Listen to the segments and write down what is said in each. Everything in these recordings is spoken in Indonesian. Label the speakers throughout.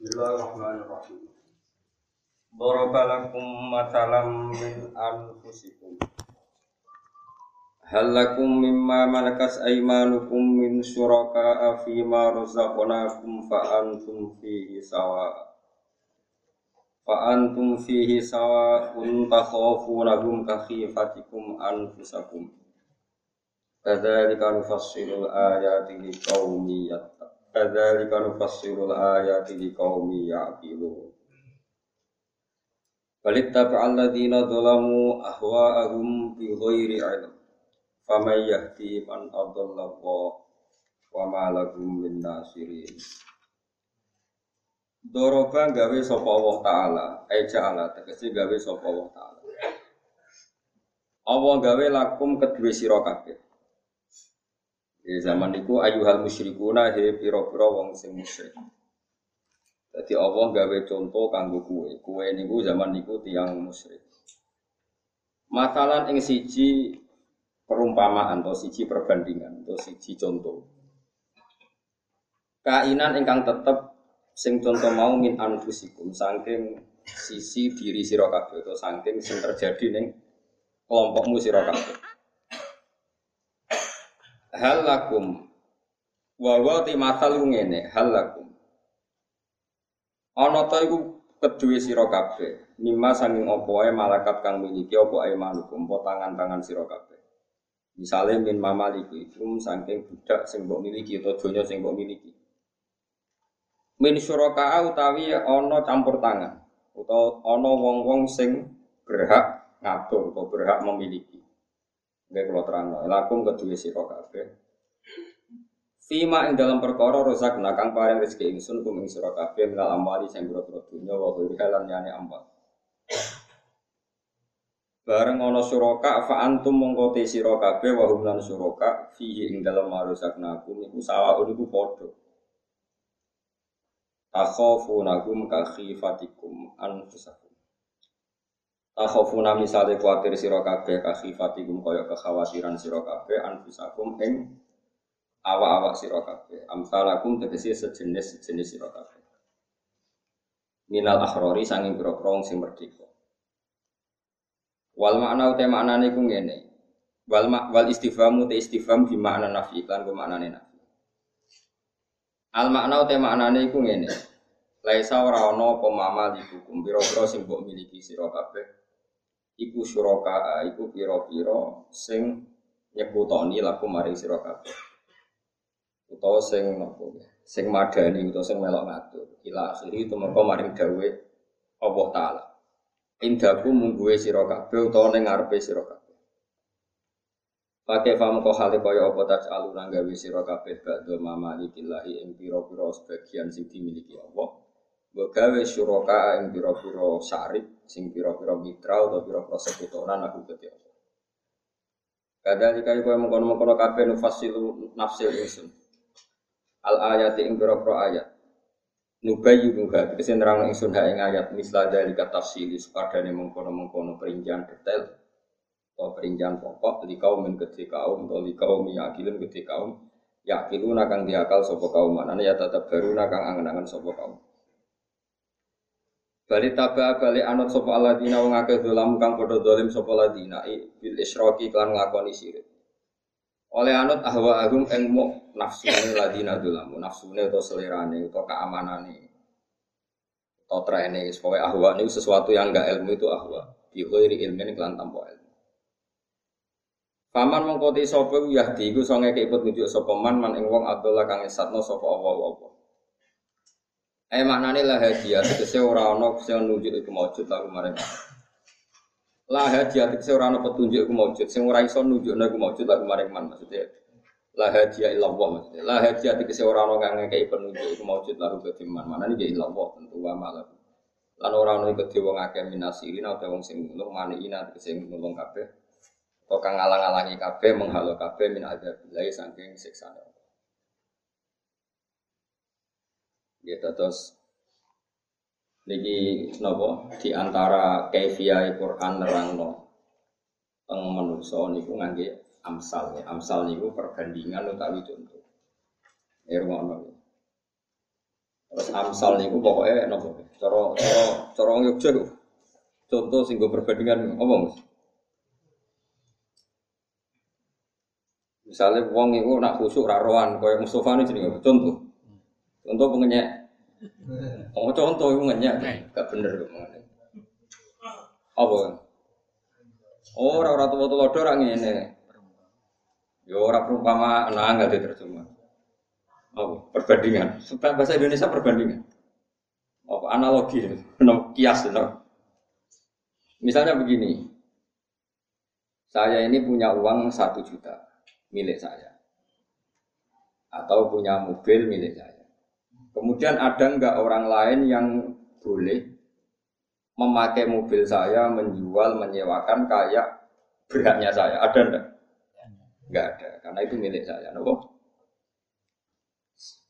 Speaker 1: Bismillahirrahmanirrahim. Daraba lakum matalam min anfusikum. Hal lakum mimma malakas aymanukum min syuraka'a fima razaqnakum fa antum fihi sawa. Fa antum fihi sawa un takhafunahum ka khifatikum anfusakum. Kadzalika nufassilu ayati liqaumin yattaqun. Kadzalika nufassilul ayati liqaumi ya'qilun. Balittaba'a alladziina dzalamu ahwa'ahum bi ghairi 'ilm. Faman yahdi man adalla Allah wa ma lahum min nasirin. Doroba gawe sapa Allah taala, ai ja'ala tegese gawe sapa Allah taala. Allah gawe lakum kedue sira kabeh. Di zaman itu ayuhal musyrikuna he piro-piro wong sing musyrik. Jadi Allah gawe contoh kanggo kue. Kue niku zaman niku tiang musyrik. Masalah ing siji perumpamaan atau siji perbandingan atau siji contoh. Kainan ingkang tetep sing contoh mau min anfusikum saking sisi diri sira kabeh atau saking sing terjadi ning kelompokmu sira hal lakum wa wa ti matal ngene hal lakum ana ta iku kedue sira kabeh. Mimma sanging apa wae malakat kang miliki apa ae manukum apa tangan-tangan sira kabeh. Misale min mamaliku itu saking budak sing mbok miliki atau donya sing mbok miliki. Min syuraka utawi ana campur tangan utawa ana wong-wong sing berhak ngatur atau berhak memiliki Nggih kula terangno, lakum kedue sira kabeh. Fima ing dalam perkara rozak nakang paring rezeki ingsun kum ing sira kabeh minal amwali sing pira-pira dunya wa ghairi halan yani amwal. Bareng ana suraka fa antum mongko te sira kabeh wa hum lan suraka fihi ing dalam marusak nakum iku sawaun iku padha. Takhafunahum ka khifatikum anfusakum. Takhafuna misale kuatir sira kabeh kakhifatikum kaya kekhawatiran sira kabeh anfusakum ing awak-awak sira kabeh. Amsalakum tegese sejenis sejenis sira kabeh. Minal akhrori sanging pira-pira sing merdeka. Wal makna uta maknane ku ngene. Wal mak wal istifhamu te istifham bi makna nafi lan ku maknane nafi. Al makna uta maknane iku ngene. Laisa ora ana apa mama dihukum pira-pira sing mbok miliki sira kabeh. Iku syuraka, iku pira-pira sing nyekutoni laku maring sira kabeh. Utawa sing napa sing madani utawa sing melok ngatur. Ila akhiri itu mengko maring dawe Allah taala. Indaku mungguwe sira kabeh utawa ning ngarepe sira kabeh. Pakai fam kok hale kaya apa taj aluna gawe sira kabeh ba'da mamalikillahi ing pira-pira sebagian sing dimiliki Allah. Mbok gawe syuraka ing pira-pira syarif sing pira-pira mitra utawa pira-pira sekutonan aku Allah. Kadang jika iku mengkono-mengkono kabeh nufasilu nafsil ingsun. Al ayat ing pira-pira ayat. Nubayi buka, kita nerang ingsun ha ing ayat misla dari kata tafsili sekadane mengkono-mengkono perincian detail atau perincian pokok di kaum gede kaum atau di kaum yakilun gede kaum yakilun akan diakal sopo kaum mana ya tetap baru nakang angen-angen sopo kaum Bali taba bali anut sapa aladina wong akeh dolam kang padha dolim sapa aladina bil isyraki kan ngakoni syirik. Oleh anut ahwa agum ing mu nafsune ladina dolam, nafsune utawa selerane utawa kaamanane. Utawa trene pokoke ahwa niku sesuatu yang enggak ilmu itu ahwa. Bi ghairi ilmin kelan tanpa ilmu. Paman mengkoti sapa yahdi iku songe keiput nunjuk sapa man man ing wong Abdullah kang esatno sapa Allah Allah. Eh maknane lah hadiah tegese ora ana sing nunjuk iku maujud lagu maring. Lah hadiah tegese ora ana petunjuk iku maujud sing ora iso nunjukno iku maujud lagu maring man maksudnya. La hadiah illallah maksudnya. La hadiah tegese ora ana kang ngekeki penunjuk iku maujud lagu kedhe man. Manane ya illallah tentu wa malah. Lan ora ana iku wong akeh minasirin atau wong sing nulung maniina tegese nulung kabeh. Kok kang ngalang-alangi kabeh menghalo kabeh min adzabillah saking siksane. Ya terus niki napa di antara kaifiyah Quran nerangno teng manusa niku ngangge amsal ya. Amsal niku perbandingan utawi contoh. Ya ngono. Terus amsal niku pokoknya nopo. Cara cara cara wong Yogya contoh sing perbandingan apa Mas? Misalnya wong itu nak khusuk raroan kaya Mustafa ini jenenge contoh. Contoh pengenyek. Oh contoh itu ngenyek, gak bener kok Apa? Oh, ora ora tuwa-tuwa ora ngene. Ya ora perumpama nang gak diterjemah. Oh, perbandingan. Sebab bahasa Indonesia perbandingan. Oh, analogi, no, kias, no. Misalnya begini, saya ini punya uang satu juta milik saya, atau punya mobil milik saya. Kemudian ada nggak orang lain yang boleh memakai mobil saya, menjual, menyewakan kayak berhaknya saya? Ada enggak? Enggak ada, karena itu milik saya. Nopo?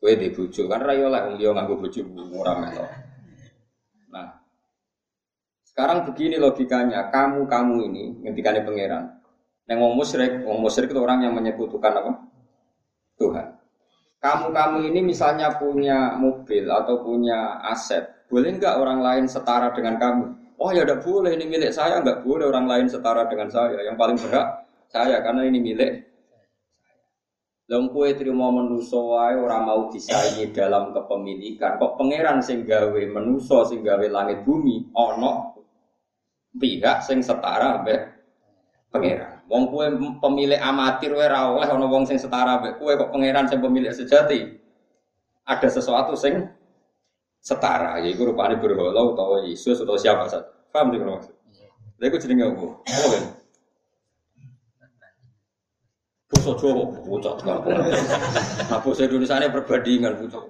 Speaker 1: Kue di bujuk kan rayo lah, dia nganggo bujuk murah. Nah, sekarang begini logikanya, kamu kamu ini ngendikane pangeran. Neng wong musyrik, wong musyrik itu orang yang menyekutukan apa? Tuhan. Kamu kamu ini misalnya punya mobil atau punya aset, boleh nggak orang lain setara dengan kamu? Oh ya udah boleh, ini milik saya, nggak boleh orang lain setara dengan saya. Yang paling berhak saya karena ini milik Lha kue terima menuso wae ora mau disaingi dalam kepemilikan. Kok pangeran sing gawe menuso sing gawe langit bumi ana pihak sing setara mbek pangeran. Wong kue pemilik amatir wae ora oleh wong sing setara kue kok pangeran sing pemilik sejati. Ada sesuatu sing setara yaiku rupane berhala utawa Yesus atau siapa saja. Paham tidak maksud? Lha iku jenenge apa? Apa Basa Jawa bocah Nah basa Indonesia ini perbandingan bocah.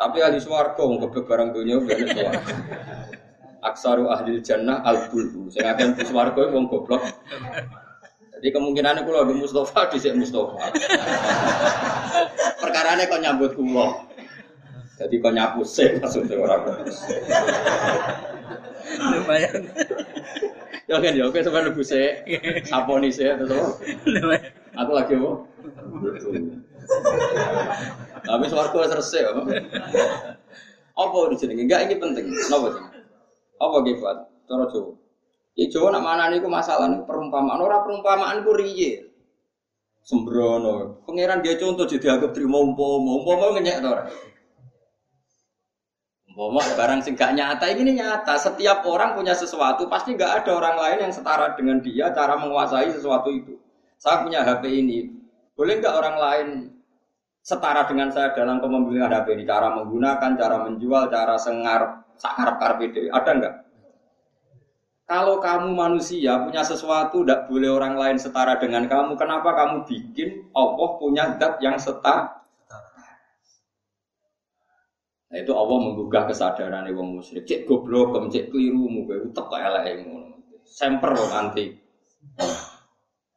Speaker 1: Tapi ahli swarga goblok barang dunia bener swarga. Aksaru ahli jannah al bulbu. Sing akeh di swarga wong goblok. Jadi kemungkinan aku lagi Mustafa di sini Mustafa. Perkara ini kau nyambut kulo. Jadi kau nyapu sih maksudnya orang.
Speaker 2: Lumayan.
Speaker 1: Ya kan ya, oke sampai lebu sih, saponi sih atau apa? Aku lagi apa? Tapi suaraku selesai apa? Sini? Enggak ini penting. Kenapa sih? Apa gifat? Cara Jawa. Ya Jawa nak mana nih masalah nih perumpamaan. Orang perumpamaan ku riye. Sembrono. Pangeran dia contoh jadi agak terima umpomo. Umpomo ngenyek orang. Umpama barang sing gak nyata ini nyata. Setiap orang punya sesuatu, pasti gak ada orang lain yang setara dengan dia cara menguasai sesuatu itu. Saya punya HP ini, boleh nggak orang lain setara dengan saya dalam kepemilikan HP ini? Cara menggunakan, cara menjual, cara sengar, sakar karpede, ada nggak? Kalau kamu manusia punya sesuatu, tidak boleh orang lain setara dengan kamu. Kenapa kamu bikin Allah punya zat yang setara? Nah itu Allah menggugah kesadaran wong musyrik. Cek goblok, cek keliru, itu tak kayak lah yang Semper loh nanti.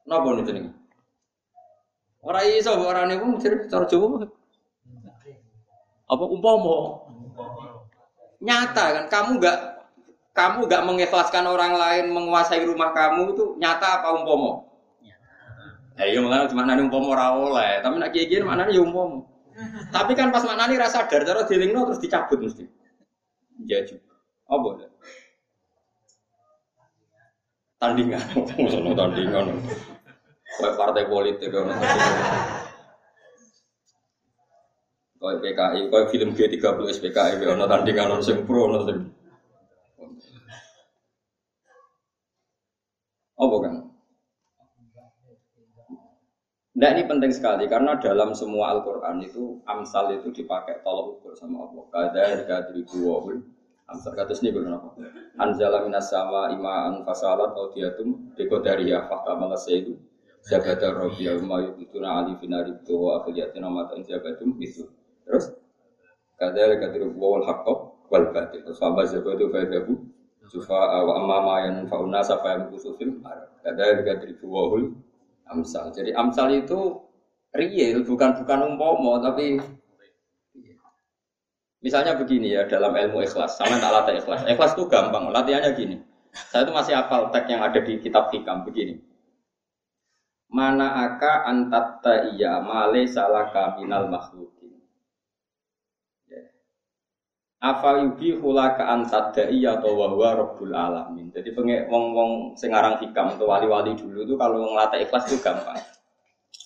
Speaker 1: Napa nih nih? Orang iso orang pun cerita cara Jawa. Apa umpama? Nyata kan kamu gak kamu gak mengikhlaskan orang lain menguasai rumah kamu itu nyata apa umpama? Ya iya makanya cuma nani umpama ora oleh, tapi nak kiye-kiye mana ya umpama. Tapi kan pas maknani rasa sadar, cara dilingno terus dicabut mesti. Ya juga. Apa ya? Tandingan, tandingan. Kayak partai politik Kayak PKI, kayak film G30 SPKI, ono tandingan ono sing pro, ono sing Apa kan? Nah ini penting sekali karena dalam semua Al-Quran itu amsal itu dipakai tolok ukur sama Allah. Kada harga ribu wahul amsal kata sini belum apa? Anjala minas sama imaan fasalat audiatum dekodaria fakta malas itu Zabada Rabiya Umayyub itu ali finari tuwa akhliyatina mata injabatum itu. Terus kada harga ribu wahul hakko wal batil. Fama zabadu faidabu Sufa wa amma ma yang fauna safa yang kusufil Kada harga ribu wahul amsal. Jadi amsal itu real, bukan bukan umpomo, tapi misalnya begini ya dalam ilmu ikhlas, sama tak latih ikhlas. Ikhlas itu gampang, latihannya gini. Saya itu masih hafal teks yang ada di kitab hikam begini. Mana aka antatta iya male salah kaminal makhlukin. Apa yubi hula ka antadai atau wahwa rabbul alamin. Jadi pengen wong wong sengarang hikam atau wali-wali dulu itu kalau ngelatih ikhlas itu gampang.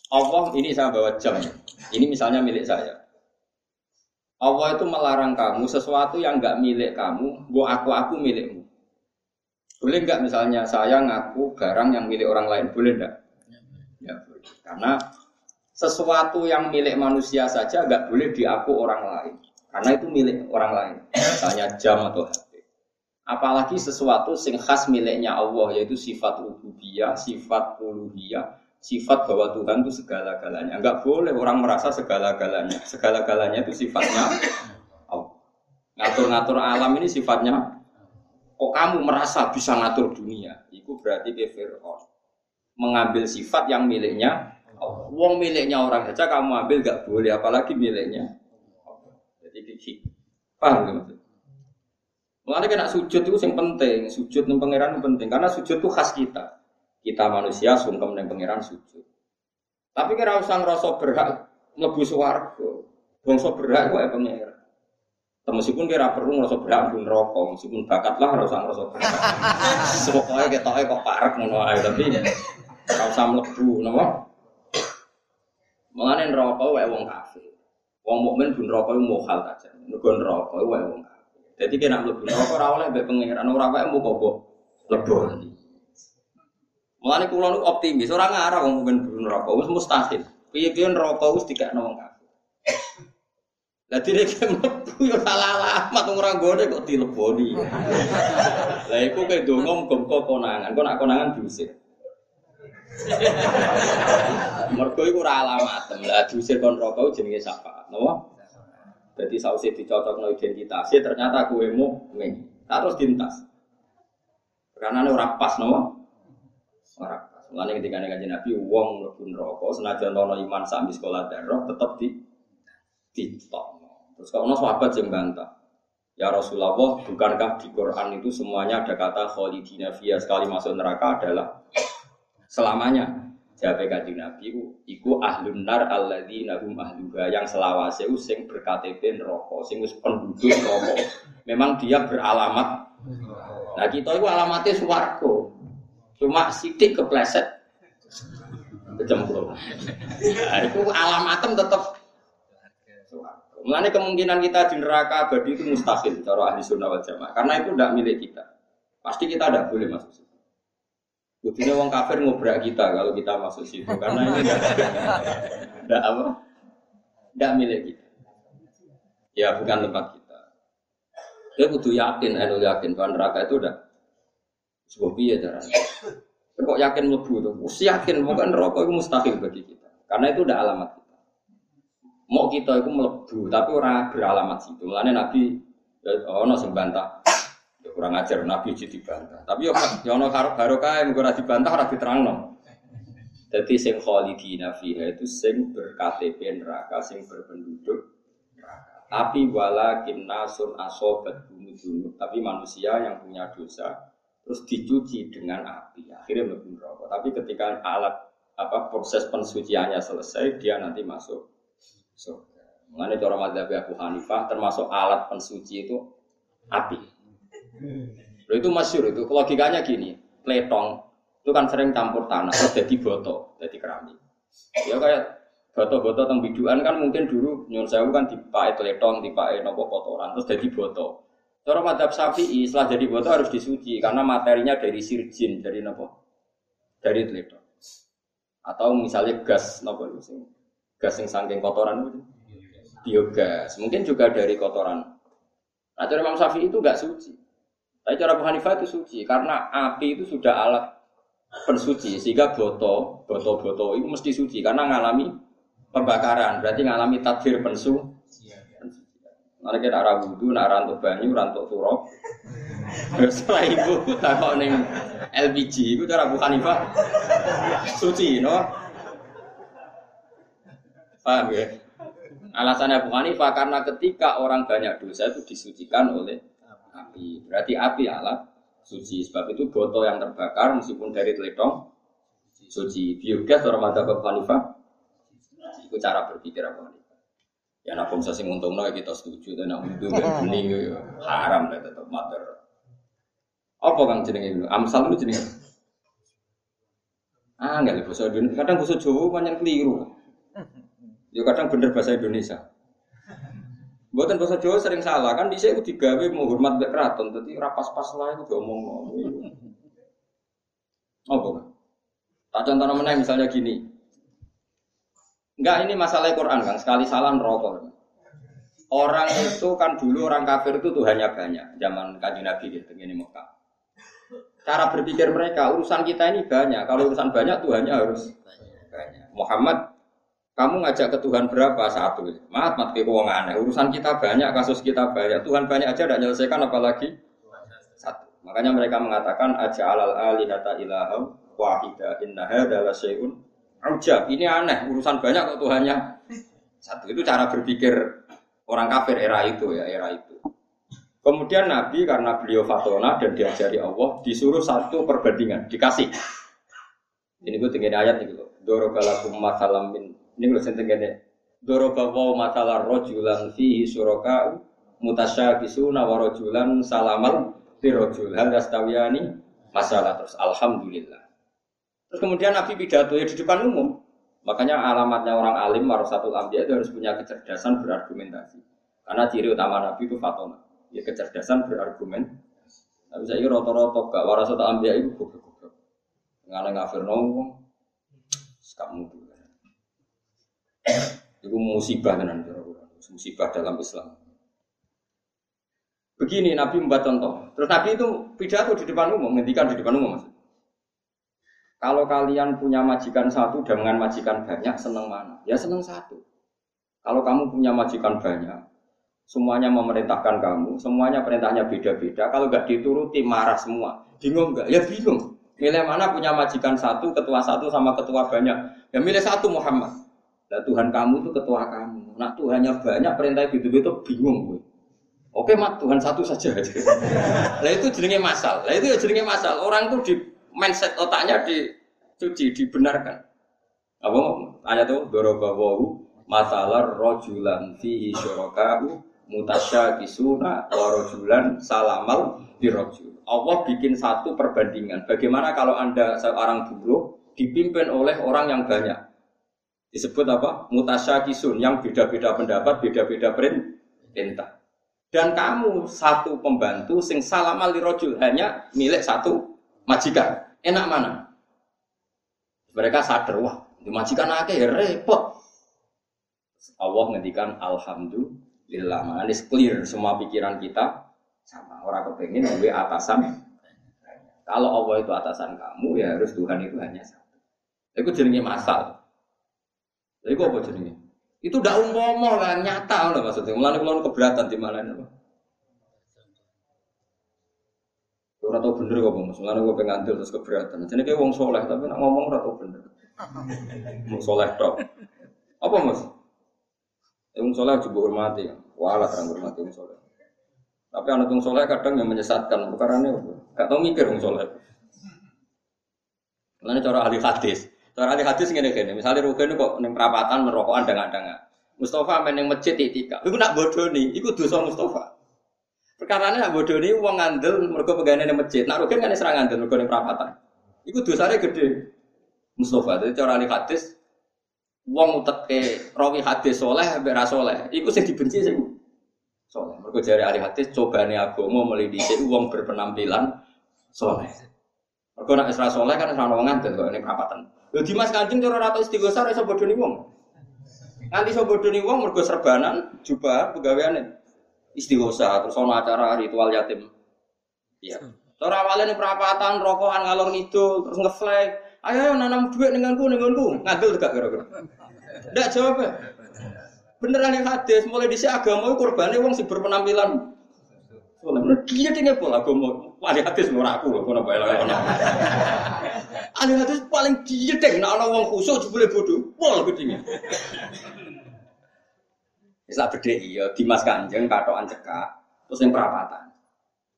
Speaker 1: Allah ini saya bawa jam. Ini misalnya milik saya. Allah itu melarang kamu sesuatu yang nggak milik kamu, bu aku aku milikmu. Boleh nggak misalnya saya ngaku barang yang milik orang lain, boleh nggak? Ya boleh. Karena sesuatu yang milik manusia saja nggak boleh diaku orang lain. Karena itu milik orang lain. Misalnya jam atau HP. Apalagi sesuatu sing khas miliknya Allah yaitu sifat rububiyah, sifat uluhiyah, sifat bahwa Tuhan itu segala-galanya. Enggak boleh orang merasa segala-galanya. Segala-galanya itu sifatnya Allah. Ngatur-ngatur alam ini sifatnya kok kamu merasa bisa ngatur dunia? Itu berarti ke. Mengambil sifat yang miliknya. Wong miliknya orang saja kamu ambil gak boleh, apalagi miliknya gigi. Paham gak maksud? Mulanya kena sujud itu yang penting, sujud ning pangeran itu penting karena sujud itu khas kita. Kita manusia sungkem ning pangeran sujud. Tapi kira usah ngerasa berhak mlebu swarga. Bangsa berhak kok ya pangeran. Meskipun kira perlu ngerasa berhak pun rokok, meskipun bakat lah harus ngerasa berhak. Pokoknya kita kok parek ngono ae tapi ora usah mlebu napa? Mulane rokok wae wong kafir. Wong mukmin pun rokok itu mohal saja. Mergo rokok itu wong kafir. Jadi kena mlebu rokok ora oleh mbek pangeran ora wae mau kok lebon. Mulane kula nu optimis, ora ngarah wong mukmin pun rokok wis mustahil. Piye-piye rokok wis dikekno wong kafir. Lah dene ki mlebu yo salah alamat ora gone kok dileboni. Lah iku kowe donga muga konangan, kok nak konangan diusir. Mergo iku ora alamat. Lah diusir kon rokok jenenge sapa? Napa? Jadi sausi dicocokno identitasnya ternyata kue mu ngene. Terus dintas. Karena ini orang pas nopo. Orang pas. Mulane ketika nih Nabi uang mlebu neraka senajan ono iman sami sekolah darah tetap di ditok. Terus kalau sahabat yang bantah. Ya Rasulullah, bukankah di Quran itu semuanya ada kata khalidina fiyah sekali masuk neraka adalah selamanya? Jabe kanjeng Nabi ku iku ahlun nar alladzina hum ahluha yang selawase sing berKTP neraka, sing wis penduduk neraka. Memang dia beralamat. Nah, kita itu alamatnya swarga. Cuma sidik kepleset kecemplung. Nah, itu alamatem tetap Mulanya kemungkinan kita di neraka abadi itu mustahil cara ahli sunnah wal jamaah karena itu tidak milik kita. Pasti kita tidak boleh masuk. Buktinya wong kafir ngobrak kita kalau kita masuk situ karena ini tidak apa, tidak milik kita. Ya bukan tempat kita. Dia butuh yakin, anu yakin bahwa neraka itu udah sebuah biaya caranya. Kok yakin lebu tuh? Us yakin bukan neraka itu mustahil bagi kita. Karena itu udah alamat kita. Mau kita itu melebu, tapi orang beralamat situ. Mulanya Nabi, oh, no bantah kurang ajar Nabi jadi dibantah. Tapi yo yo ono karo barokah yang ora dibantah ora diterangno. Jadi sing khalidina fiha itu sing berKTP neraka, sing berpenduduk neraka. Tapi walakin nasun asobat bumi dulu. Tapi manusia yang punya dosa terus dicuci dengan api, akhirnya mlebu neraka. Tapi ketika alat apa proses pensuciannya selesai, dia nanti masuk surga. Mengenai cara madzhab Abu Hanifah termasuk alat pensuci itu api. Loh itu masyur itu logikanya gini, pletong itu kan sering campur tanah terus jadi boto, jadi keramik. Ya kayak boto-boto teng biduan kan mungkin dulu nyur sewu kan dipakai pletong, dipakai nopo kotoran terus jadi boto. Cara madhab syafi'i setelah jadi boto harus disuci karena materinya dari sirjin, dari nopo, dari pletong. Atau misalnya gas nopo gas yang saking kotoran itu biogas, mungkin juga dari kotoran. Nah, cara Imam Syafi'i itu gak suci. Tapi cara Abu Hanifah itu suci karena api itu sudah alat pensuci sehingga boto, boto-boto itu mesti suci karena mengalami pembakaran berarti mengalami takdir pensu. Nanti kita arah wudhu, nak rantuk banyu, rantuk turok. Setelah ibu takut neng LPG, itu cara Abu Hanifah suci, no? Paham ya? Alasannya Abu Hanifah karena ketika orang banyak dosa itu disucikan oleh api. Berarti api alat suci. Sebab itu botol yang terbakar meskipun dari teledong suci. Biogas orang mata Hanifah itu cara berpikir Abu Hanifah. Ya nak pun sing untungno ya kita setuju dan nak itu beli ya haram lah tetap mater. Apa kang jenenge Amsal itu jenenge? Ah, enggak bahasa Indonesia. Kadang bahasa Jawa banyak keliru. Ya kadang bener bahasa Indonesia. Buatan bahasa Jawa sering salah kan. Di saya digawe mau hormat mbek keraton, tapi rapas pas lah itu diomong. Apa kan? Tak contoh mana misalnya gini. Enggak ini masalah Quran kan, sekali salah rokok. Orang itu kan dulu orang kafir itu Tuhannya banyak, zaman kaji Nabi gitu, ini Mekah. Cara berpikir mereka, urusan kita ini banyak. Kalau urusan banyak, Tuhannya harus banyak. Muhammad, kamu ngajak ke Tuhan berapa? Satu. Mat, mat ke aneh. Urusan kita banyak, kasus kita banyak. Tuhan banyak aja tidak menyelesaikan, apalagi satu. Makanya mereka mengatakan aja alal alihata ilaham wahida inna adalah syai'un Ujab, ini aneh, urusan banyak kok Tuhannya satu. Itu cara berpikir orang kafir era itu ya, era itu. Kemudian Nabi karena beliau fatona dan diajari Allah disuruh satu perbandingan, dikasih. Ini gue tinggal ayat nih gitu. Dorobalakum masalam min. Ini gue tinggal Dorobawa masalah rojulan fihi suraka mutasyabisuna wa rojulan salamal fi rojul. Hal masalah terus. Alhamdulillah. Terus kemudian Nabi pidato ya di depan umum. Makanya alamatnya orang alim satu ambiya itu harus punya kecerdasan berargumentasi. Karena ciri utama Nabi itu fatona. Ya kecerdasan berargumen. Tapi saya kira roto-roto gak satu ambiya itu goblok-goblok. Nggak ngafir nongong. Tuh. Itu musibah tenan musibah dalam Islam. Begini Nabi membuat contoh. Terus Nabi itu pidato di depan umum, menghentikan di depan umum. Kalau kalian punya majikan satu dengan majikan banyak, seneng mana? Ya seneng satu. Kalau kamu punya majikan banyak, semuanya memerintahkan kamu, semuanya perintahnya beda-beda. Kalau nggak dituruti marah semua, bingung nggak? Ya bingung. Milih mana punya majikan satu, ketua satu sama ketua banyak? Ya milih satu Muhammad. Nah Tuhan kamu itu ketua kamu. Nah Tuhannya banyak, perintah gitu-gitu bingung gue. Oke mat Tuhan satu saja. Lah itu jenenge masal. Lah itu ya jenenge masal. Orang tuh di mindset otaknya dicuci, dibenarkan. Apa ayat itu dorobawahu masalah rojulan fihi syuraka'u mutasyakisuna wa rojulan salamal dirojul. Allah bikin satu perbandingan. Bagaimana kalau anda seorang buruh dipimpin oleh orang yang banyak? Disebut apa? Mutasyakisun yang beda-beda pendapat, beda-beda perintah. Dan kamu satu pembantu sing salamal dirojul hanya milik satu majikan. Enak mana? Mereka sadar, wah, majikan akeh ya repot. Allah ngendikan alhamdulillah, manis clear semua pikiran kita sama orang kepengen gue atasan. Kalau Allah itu atasan kamu, ya harus Tuhan itu hanya satu. Itu jenenge masal. Jadi apa jenenge? Itu udah umum lah, nyata lah maksudnya. Mulai kalau keberatan di mana Ora tau bener kok Mas. Mulane gue pengen antil terus keberatan. Jadi kayak wong soleh tapi nak ngomong ora tau bener. Wong soleh tok. Apa Mas? Ya, wong soleh juga hormati. Wala terang hormati wong soleh. Tapi anak wong soleh kadang yang menyesatkan. Bukannya gak tau mikir wong soleh. Mulane cara ahli hadis. Ahli hadis ngene gini. Misalnya Rugen kok ning perapatan merokokan dengan-dengan. Mustafa main yang masjid itika. Iku nak nih. Iku dosa Mustafa. Perkara ini nak ini uang ngandel mereka pegawai di masjid. Nak rugen kan serang ngandel mereka di perapatan. Iku dosanya gede. Mustafa jadi cara ahli hadis uang ke rawi hadis soleh bera soleh. Iku sih dibenci sih. Soleh. Mereka jari ahli hadis coba nih mau melidiki uang berpenampilan soleh. Mereka nak Isra soleh kan serang uang ngandel kok ini perapatan. Lho Dimas Kanjeng cara rata istighosah iso bodoh nih uang. Nganti iso bodoh nih uang mereka serbanan jubah pegawaian istighosa terus ono acara ritual yatim. Iya. Cara awalnya perapatan, rokokan ngalor itu terus ngeflag. Ayo, ayo nanam duit nenganku nenganku, ngambil tegak kira-kira. Ndak jawab. Beneran yang hadis, mulai di agama korbannya wong si berpenampilan. Soalnya dia tinggal pola agama. Ahli hadis murah aku loh, kono bae lah. Ahli hadis paling dia deh, nak orang khusus boleh bodoh, pol gedenya. Islam gede iya, Dimas Kanjeng katokan cekak, terus yang perapatan.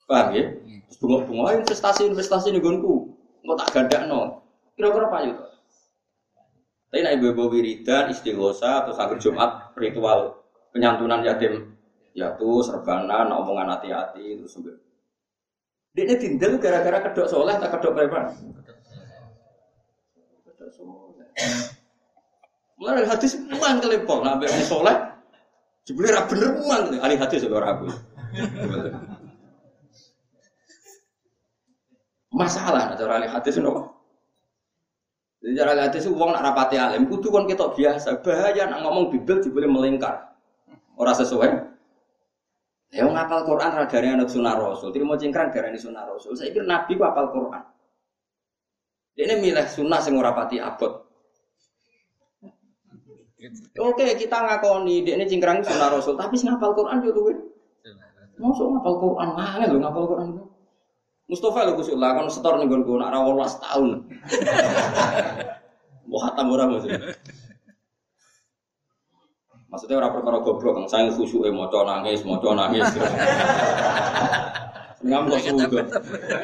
Speaker 1: Paham ya? Terus bunga-bunga investasi-investasi nih gonku, mau tak ganda no. Kira-kira apa itu? Tapi naik ibu-ibu wiridan, istighosa, atau sakit Jumat, ritual penyantunan yatim ya tuh serbanan omongan hati-hati itu sampai dia ini tindel gara-gara kedok soleh tak kedok preman. Kedok soleh. Mulai hadis muang kelepol nabi orang soleh jebule ra bener muang ahli hadis ora aku. Masalah cara ahli hadis nopo jadi cara ahli hadis uang nak rapati alim kudu kon ketok biasa. Bahaya nak ngomong bibel jebule melingkar. Ora sesuai Ya ngapal Quran ra dari anak sunah Rasul. Terima cingkrang dari sunah Rasul. Saya kira Nabi ku apal Quran. Ini milih sunnah sing ora pati abot. Oke, kita ngakoni dia ini cingkrang sunah Rasul, tapi sing ngapal Quran yo luwe. Masuk ngapal Quran ngangel lho ngapal Quran. Mustafa lho kusuk lah kon setor ning nggonku nak ra 18 tahun. Wah, hatam ora maksudnya. Maksudnya orang perkara goblok, yang saya khusyuk mau nangis, mau nangis. Seneng kok suhu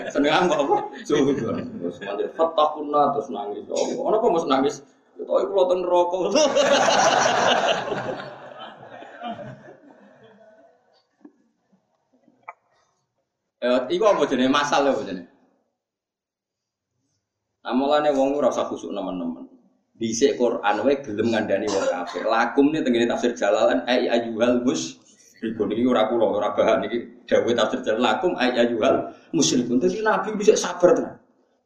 Speaker 1: Seneng kok apa? Suhu Terus mandi fatakuna terus nangis. Oh, apa mau nangis? Tahu iku loten rokok. Eh, iku apa jenenge masal ya jenenge? Amolane wong ora usah khusuk nemen-nemen. Dhisik Quran wae gelem ngandani wong kafir. Lakum nih tengene tafsir Jalalan ai ayyuhal mus Iku niki ora kula ora bahan niki dawuh tafsir Jalal lakum ai ayyuhal musyrikun. Dadi Nabi bisa sabar tenan.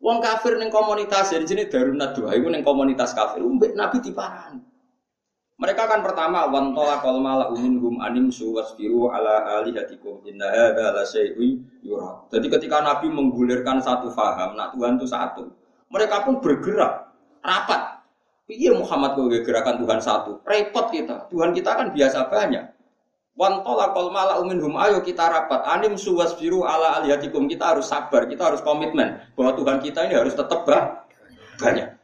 Speaker 1: Wong kafir ning komunitas jadi jenis darunat doa iku ning komunitas kafir umbek Nabi diparani. Mereka kan pertama wan kol mala gum anim suwasfiru ala alihatikum inna hadza la syai'un yura. Jadi ketika Nabi menggulirkan satu faham, nak Tuhan itu satu. Mereka pun bergerak rapat Iya Muhammad kau gerakan Tuhan satu, repot kita. Tuhan kita kan biasa banyak. Wan tolakol mala hum ayo kita rapat. Anim suwas biru ala alihatikum kita harus sabar, kita harus komitmen bahwa Tuhan kita ini harus tetap banyak.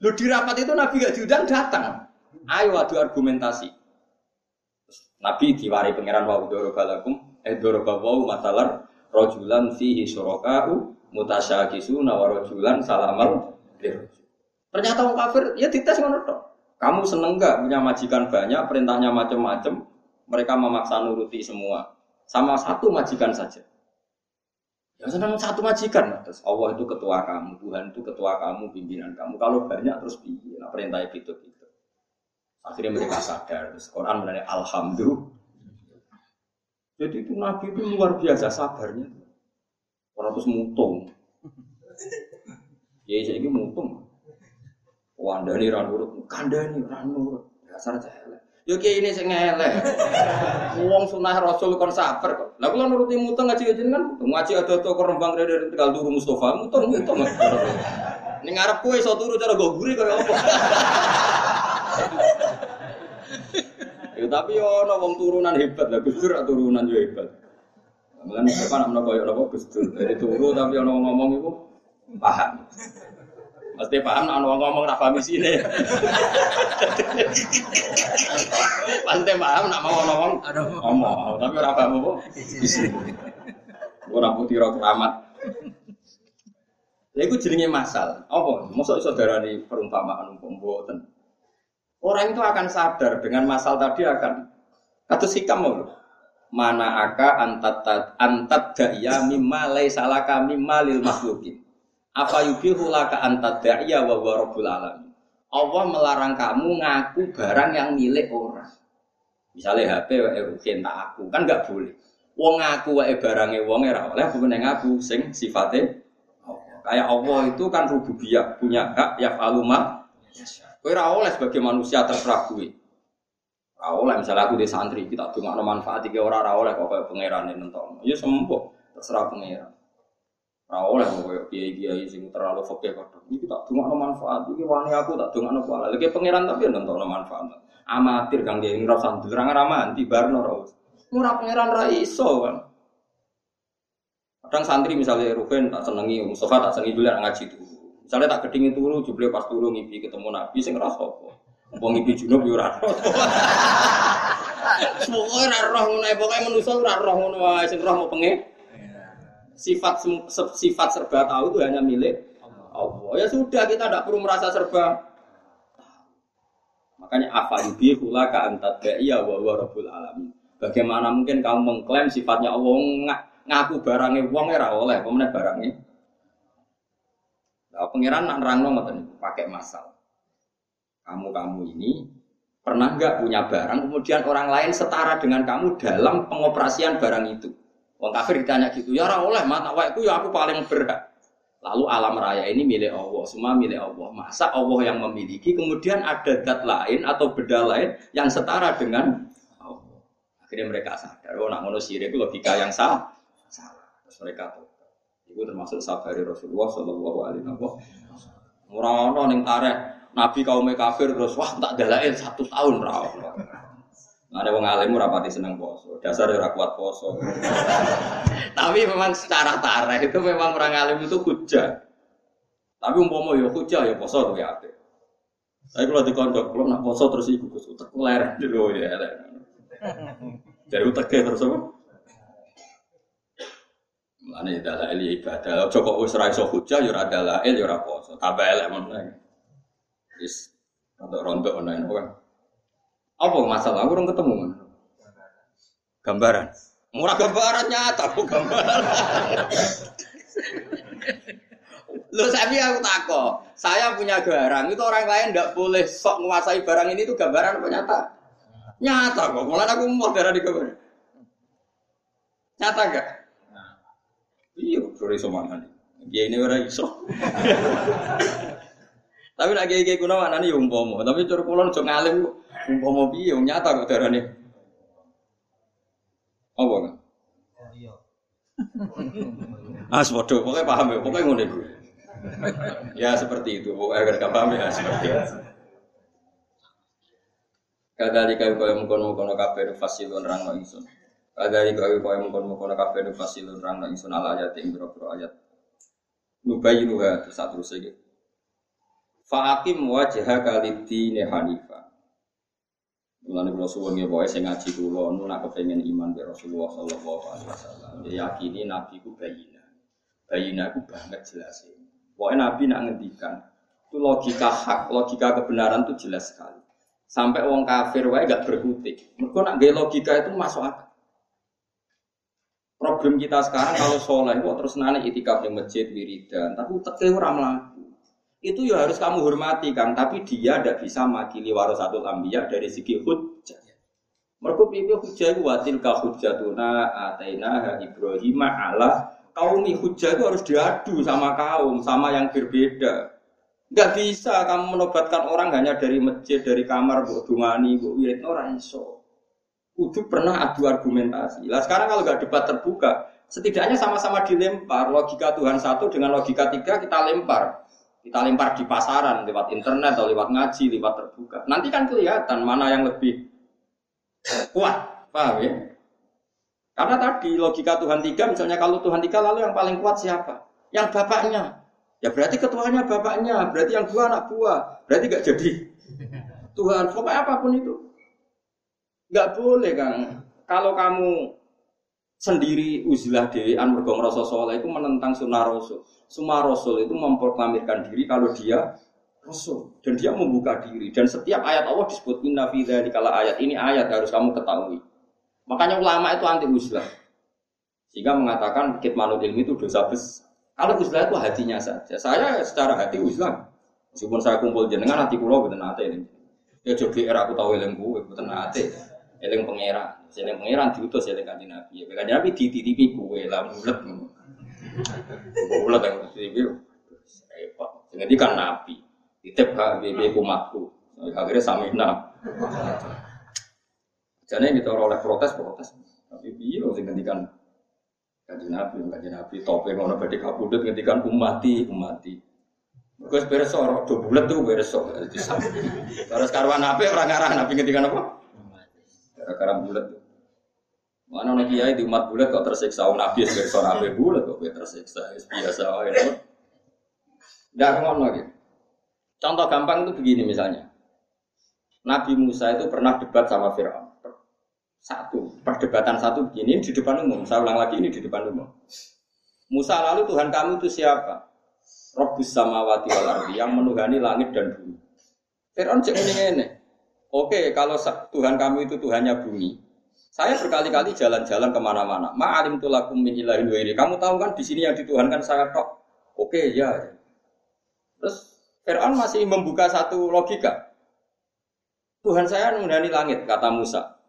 Speaker 1: Lu di rapat itu Nabi gak diundang datang. Ayo adu argumentasi. Nabi diwari pangeran wa dorobalakum eh dorobawu matalar rojulan fihi surokau mutasyakisuna wa rojulan salamal lirojul. Ternyata orang kafir ya dites ngono tok. Kamu seneng gak punya majikan banyak, perintahnya macam-macam, mereka memaksa nuruti semua. Sama satu majikan saja. Ya senang satu majikan, terus Allah itu ketua kamu, Tuhan itu ketua kamu, pimpinan kamu. Kalau banyak terus piye? Nah, perintah itu gitu. Akhirnya mereka sadar, terus Quran menanya Alhamdulillah. Jadi itu Nabi itu luar biasa sabarnya. Orang terus mutung. Ya, ini mutung. Wandani ra nurut, kandani ra nurut. Dasar elek. Yo kiai ini sing elek. Wong sunah Rasul kon sabar kok. Lah kula nuruti muteng ngaji jenengan, ngaji ada to rembang dari tegal turu Mustofa, muteng muteng. Ning ngarep kowe iso turu cara go guri kaya apa. Ya tapi yo ana wong turunan hebat lah, Gus turunan yo hebat. Mulane apa nak koyo napa Gus Dur. Dari turu tapi ana ngomong iku paham. Mesti paham nak ngomong ra paham isine. Pasti paham nak mau ngomong ngomong, tapi ora paham apa isine. Ora putih ora keramat. Lha iku jenenge masal. Apa? Mosok iso darani perumpamaan umpama mboten. Orang itu akan sadar dengan masal tadi akan kados hikam mau mana aka antat antat daya mimma laisa laka mimma lil makhlukin apa yubihu laka anta da'iya wa wa rabbul alamin. Allah melarang kamu ngaku barang yang milik orang. Misalnya HP wa ruhin tak aku, kan nggak boleh. Wong ngaku wae barangnya wong ora oleh bukan ngaku sing sifatnya Kayak Allah itu kan rububiyah, punya hak ya faluma. Kowe ora oleh sebagai manusia terserah gue. Ora misalnya aku di santri, kita cuma manfaat iki ora ora oleh kok kayak pangeran nonton. Ya sembuh, terserah pangeran. Ora oleh koyo kiai-kiai sing terlalu fakir kok. Iki tak dongakno manfaat, iki wani aku tak dongakno kuala. Lagi pangeran tapi nentokno manfaat. Amatir kang kiai ora usah nderang raman tibarno ora. Murah pangeran ra iso kan. Kadang santri misalnya Ruben tak senengi, Mustafa tak senengi dulu ngaji itu. Misalnya tak kedingin turu, jubli pas turu ngipi ketemu Nabi, sing ngerasa apa? Wong ngipi junub yo ora. Semoga ora roh ngono pokoke manusa roh ngono sing roh mau pengen sifat sifat serba tahu itu hanya milik Allah. Ya sudah kita tidak perlu merasa serba. Makanya apa yubi hula ka antat iya wa wa rabbul alamin. Bagaimana mungkin kamu mengklaim sifatnya Allah ng ngaku barangnya wong ora oleh, pemenang barangnya. Nah, pangeran nak nerangno ngoten pakai masal. Kamu-kamu ini pernah nggak punya barang kemudian orang lain setara dengan kamu dalam pengoperasian barang itu. Wong kafir ditanya gitu, ya ora oleh mata itu ya aku paling berhak. Lalu alam raya ini milik Allah, semua milik Allah. Masa Allah yang memiliki, kemudian ada zat lain atau beda lain yang setara dengan Allah. Akhirnya mereka sadar, oh nak ngono itu logika yang salah. Salah. Terus mereka tahu. Itu termasuk sabari Rasulullah Shallallahu Alaihi Wasallam. Murano neng tareh Nabi kaum kafir terus wah tak dalail satu tahun rawon. Nah, ada wong alim rapati seneng poso. Dasar ora kuat poso. Tapi memang secara tareh itu memang orang alim itu hujah. Tapi umpama ya hujah ya poso tuh ya apik. Saya kalau di kondok, kalau nak poso terus ibu kus utek ler dulu ya. Jadi utek terus apa? Mana ya dalil ibadah. Joko wis ra iso hujah ya ora dalil ya ora poso. Tambah elek meneh. Wis rontok-rontok kan. Apa masalah? Aku orang ketemu kan. Gambaran. Murah gambaran nyata, aku gambaran. Lo saya aku tako, saya punya barang itu orang lain tidak boleh sok menguasai barang ini itu gambaran apa nyata? Nyata kok, malah aku mau darah di gambar. Nyata gak? Iya, sore somangan. Ya ini orang iso. Tapi lagi kayak kuno mana nih umpomo, tapi cur kulon cuma ngalim umpomo piye, nyata kok darah nih. Apa kan? Iya. Ah, sepodo, pokoknya paham ya, pokoknya ngono iku. Ya seperti itu, pokoknya gak paham ya seperti itu. Kadali kau kau mengkono mengkono kafe fasilun rang no insun. Kadali kau kau mengkono mengkono kafe fasilun rang no insun ala ayat yang berapa ayat. Nubayinuha terus satu lagi. Fa'akim wajah kalidine hanifa. Mulane kula suwun nggih pokoke sing ngaji kula nu nak kepengin iman be Rasulullah sallallahu alaihi wasallam. Ya yakini nabi ku bayina. Bayina ku banget jelas. Pokoke nabi nak ngendikan itu logika hak, logika kebenaran itu jelas sekali. Sampai wong kafir wae gak berkutik. Mergo nak gaya logika itu masuk akal. Problem kita sekarang kalau soleh kok terus nane itikaf di masjid wiridan, tapi uteknya ora mlaku itu ya harus kamu hormati kan tapi dia tidak bisa makili warasatul ambiya dari segi hujjah. Mereka pikir hujjah itu watil ka hujjatuna ataina Ibrahim ala kaumi hujjah itu harus diadu sama kaum sama yang berbeda. Nggak bisa kamu menobatkan orang hanya dari masjid dari kamar bu dungani bu wirid orang iso. Kudu pernah adu argumentasi. Lah sekarang kalau nggak debat terbuka setidaknya sama-sama dilempar. Logika Tuhan satu dengan logika tiga kita lempar kita lempar di pasaran lewat internet atau lewat ngaji, lewat terbuka. Nanti kan kelihatan mana yang lebih kuat, paham ya? Karena tadi logika Tuhan tiga, misalnya kalau Tuhan tiga lalu yang paling kuat siapa? Yang bapaknya. Ya berarti ketuanya bapaknya, berarti yang dua anak buah, berarti gak jadi Tuhan. Pokoknya apa pun itu, nggak boleh kan. Kalau kamu sendiri uzlah dewi an mergo ngrasa itu menentang sunnah rasul. Semua rasul itu memproklamirkan diri kalau dia rasul dan dia membuka diri dan setiap ayat Allah disebut inna fi kala ayat ini ayat harus kamu ketahui. Makanya ulama itu anti uzlah. Sehingga mengatakan kitmanul ilmi itu dosa besar. Kalau uzlah itu hatinya saja. Saya secara hati uzlah. Meskipun saya kumpul jenengan hati kulo betul nate. Ya jogi era aku tahu ilmu gue betul nate. Eling pangeran. Eling pangeran diutus eling kanjeng Nabi. Ya kanjeng Nabi dititipi kowe lah mulet ngono. Mulet yang dititipi repot. Jadi kan Nabi. Ditip hak bibi umatku. Akhirnya samina. Jadi kita oleh protes protes. Tapi piye sing ngendikan kanjeng Nabi, kanjeng Nabi topeng ngono badhe kapundhut ngendikan umati, umati. Gus beres ora do bulet tuh beres Terus karwan apa orang ngarah Nabi ngendikan apa? Gara-gara bulat. Mana nih kiai di umat bulat kok tersiksa? Oh, nabi sebagai seorang nabi bulat kok tersiksa? Biasa aja. Tidak ngono lagi. Contoh gampang itu begini misalnya. Nabi Musa itu pernah debat sama Fir'aun. Satu, perdebatan satu begini di depan umum. Saya ulang lagi ini di depan umum. Musa lalu Tuhan kamu itu siapa? Robus samawati wal ardi yang menuhani langit dan bumi. Fir'aun cek ini. Oke, kalau Tuhan kamu itu Tuhannya bumi, saya berkali-kali jalan-jalan ke mana-mana. Ma'alim tulakum min ilahin ini. Kamu tahu kan di sini yang dituhankan saya tok. Oke, ya. Terus Fir'aun masih membuka satu logika. Tuhan saya menghuni langit, kata Musa.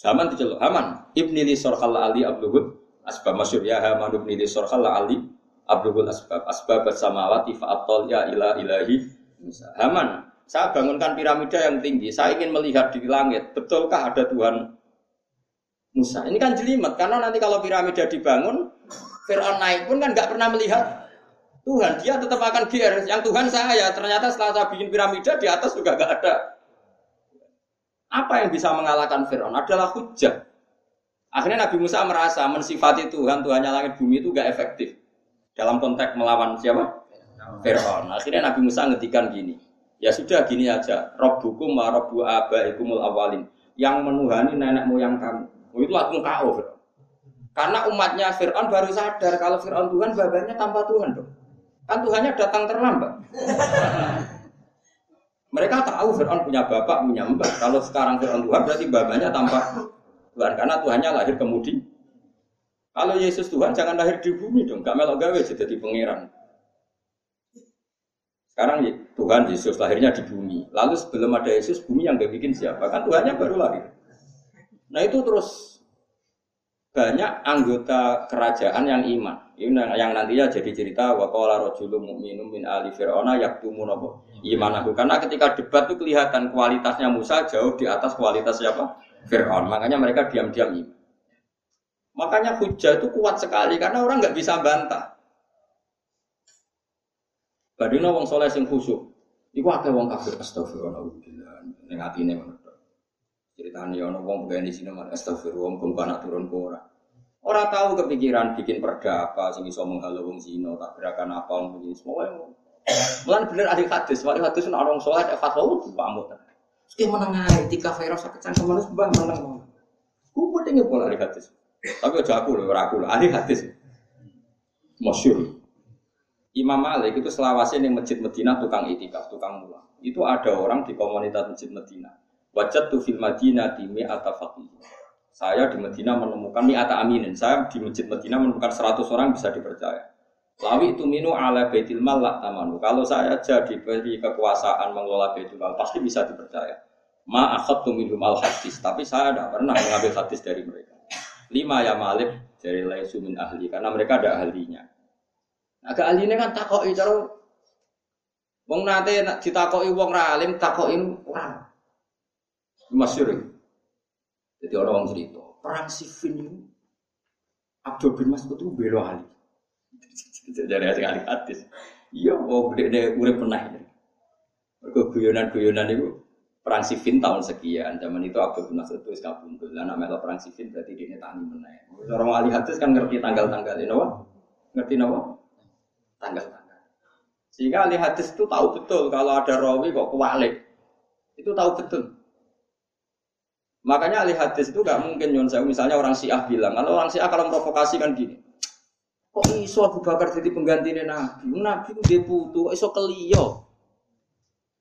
Speaker 1: Haman diceluk, Haman, ibni li sorhal ali abluhud asbab masyur ya Haman ibni li sorhal ali abluhud asbab asbab samawati fa'atol ya ila ilahi Musa. Haman, saya bangunkan piramida yang tinggi, saya ingin melihat di langit, betulkah ada Tuhan Musa. Ini kan jelimet karena nanti kalau piramida dibangun, Fir'aun naik pun kan nggak pernah melihat Tuhan. Dia tetap akan GR. Yang Tuhan saya ternyata setelah saya bikin piramida di atas juga nggak ada. Apa yang bisa mengalahkan Fir'aun adalah hujah. Akhirnya Nabi Musa merasa mensifati Tuhan, Tuhannya langit bumi itu gak efektif. Dalam konteks melawan siapa? Fir'aun. Akhirnya Nabi Musa ngetikan gini. Ya sudah gini aja. Robbukum wa robbu abaikumul awalin. Yang menuhani nenek moyang kamu Oh, itu langsung KO Karena umatnya Fir'aun baru sadar kalau Fir'aun Tuhan, babanya tanpa Tuhan dong. Kan Tuhannya datang terlambat. Mereka tahu Fir'aun punya bapak, punya mbak. Kalau sekarang Fir'aun Tuhan berarti babanya tanpa Tuhan. Karena Tuhannya lahir kemudian. Kalau Yesus Tuhan jangan lahir di bumi dong. Gak melok gawe jadi pangeran. Sekarang Tuhan Yesus lahirnya di bumi. Lalu sebelum ada Yesus, bumi yang gak bikin siapa? Kan Tuhannya baru lahir. Nah itu terus banyak anggota kerajaan yang iman. Ini yang nantinya jadi cerita waqala rajulun mu'minun min ali fir'auna yaktumu napa imanahu. Karena ketika debat itu kelihatan kualitasnya Musa jauh di atas kualitas siapa? Fir'aun. Makanya mereka diam-diam iman. Makanya hujah itu kuat sekali karena orang nggak bisa bantah. Badina wong soleh sing khusyuk. Iku akeh wong kafir astagfirullah. Ning atine ngono. Ceritanya ya ono wong di sini mana astagfirullah wong anak turun ke ora. Ora tahu kepikiran bikin perda apa sing iso menghalau wong zina tak gerakan apa wong begini semua yang Mulan bener ada hadis, wali hadis nak orang sholat ya fatwa itu pamut. Sekali menengah tika virus kecangkem manus mbah meneng. Ku pentingnya pola ada hadis. Tapi aja aku loh, aku loh, ahli hadis. Masyur. Imam Malik itu selawasnya yang masjid Medina tukang itikaf, tukang mulang. Itu ada orang di komunitas masjid Medina. Wajat tu fil Madinah di mi'ata. Saya di Madinah menemukan mi'ata aminin. Saya di masjid Madinah menemukan 100 orang bisa dipercaya. Lawi itu minu ala baitil mal tamanu. Kalau saya jadi beri kekuasaan mengelola baitul mal pasti bisa dipercaya. Ma akhadtu minhum al hadis, tapi saya tidak pernah mengambil hadis dari mereka. Lima ya malib dari laisu min ahli karena mereka ada ahlinya. Nah, ke ahlinya kan takoi cara wong nate ditakoi wong ra alim takoi ora Masyur. Jadi orang cerita, perang Siffin itu Abdul bin Mas'ud itu bela Ali. Jadi ada ahli hadis. Iya, oh gede deh urip pernah. Mereka guyonan-guyonan itu perang Siffin tahun sekian. Zaman itu Abdul bin Mas'ud itu kabundul. Lah namanya perang Siffin berarti dia tani meneh. Orang ahli hadis kan ngerti tanggal-tanggal ini, Ngerti nawa? Tanggal-tanggal. Sehingga ahli hadis itu tahu betul kalau ada rawi kok kualik. Itu tahu betul. Makanya ahli hadis itu gak mungkin nyon saya misalnya orang Syiah bilang, kalau orang Syiah kalau memprovokasi kan gini. Kok iso Abu Bakar jadi pengganti Nabi? Nabi itu dia putu, iso keliyo.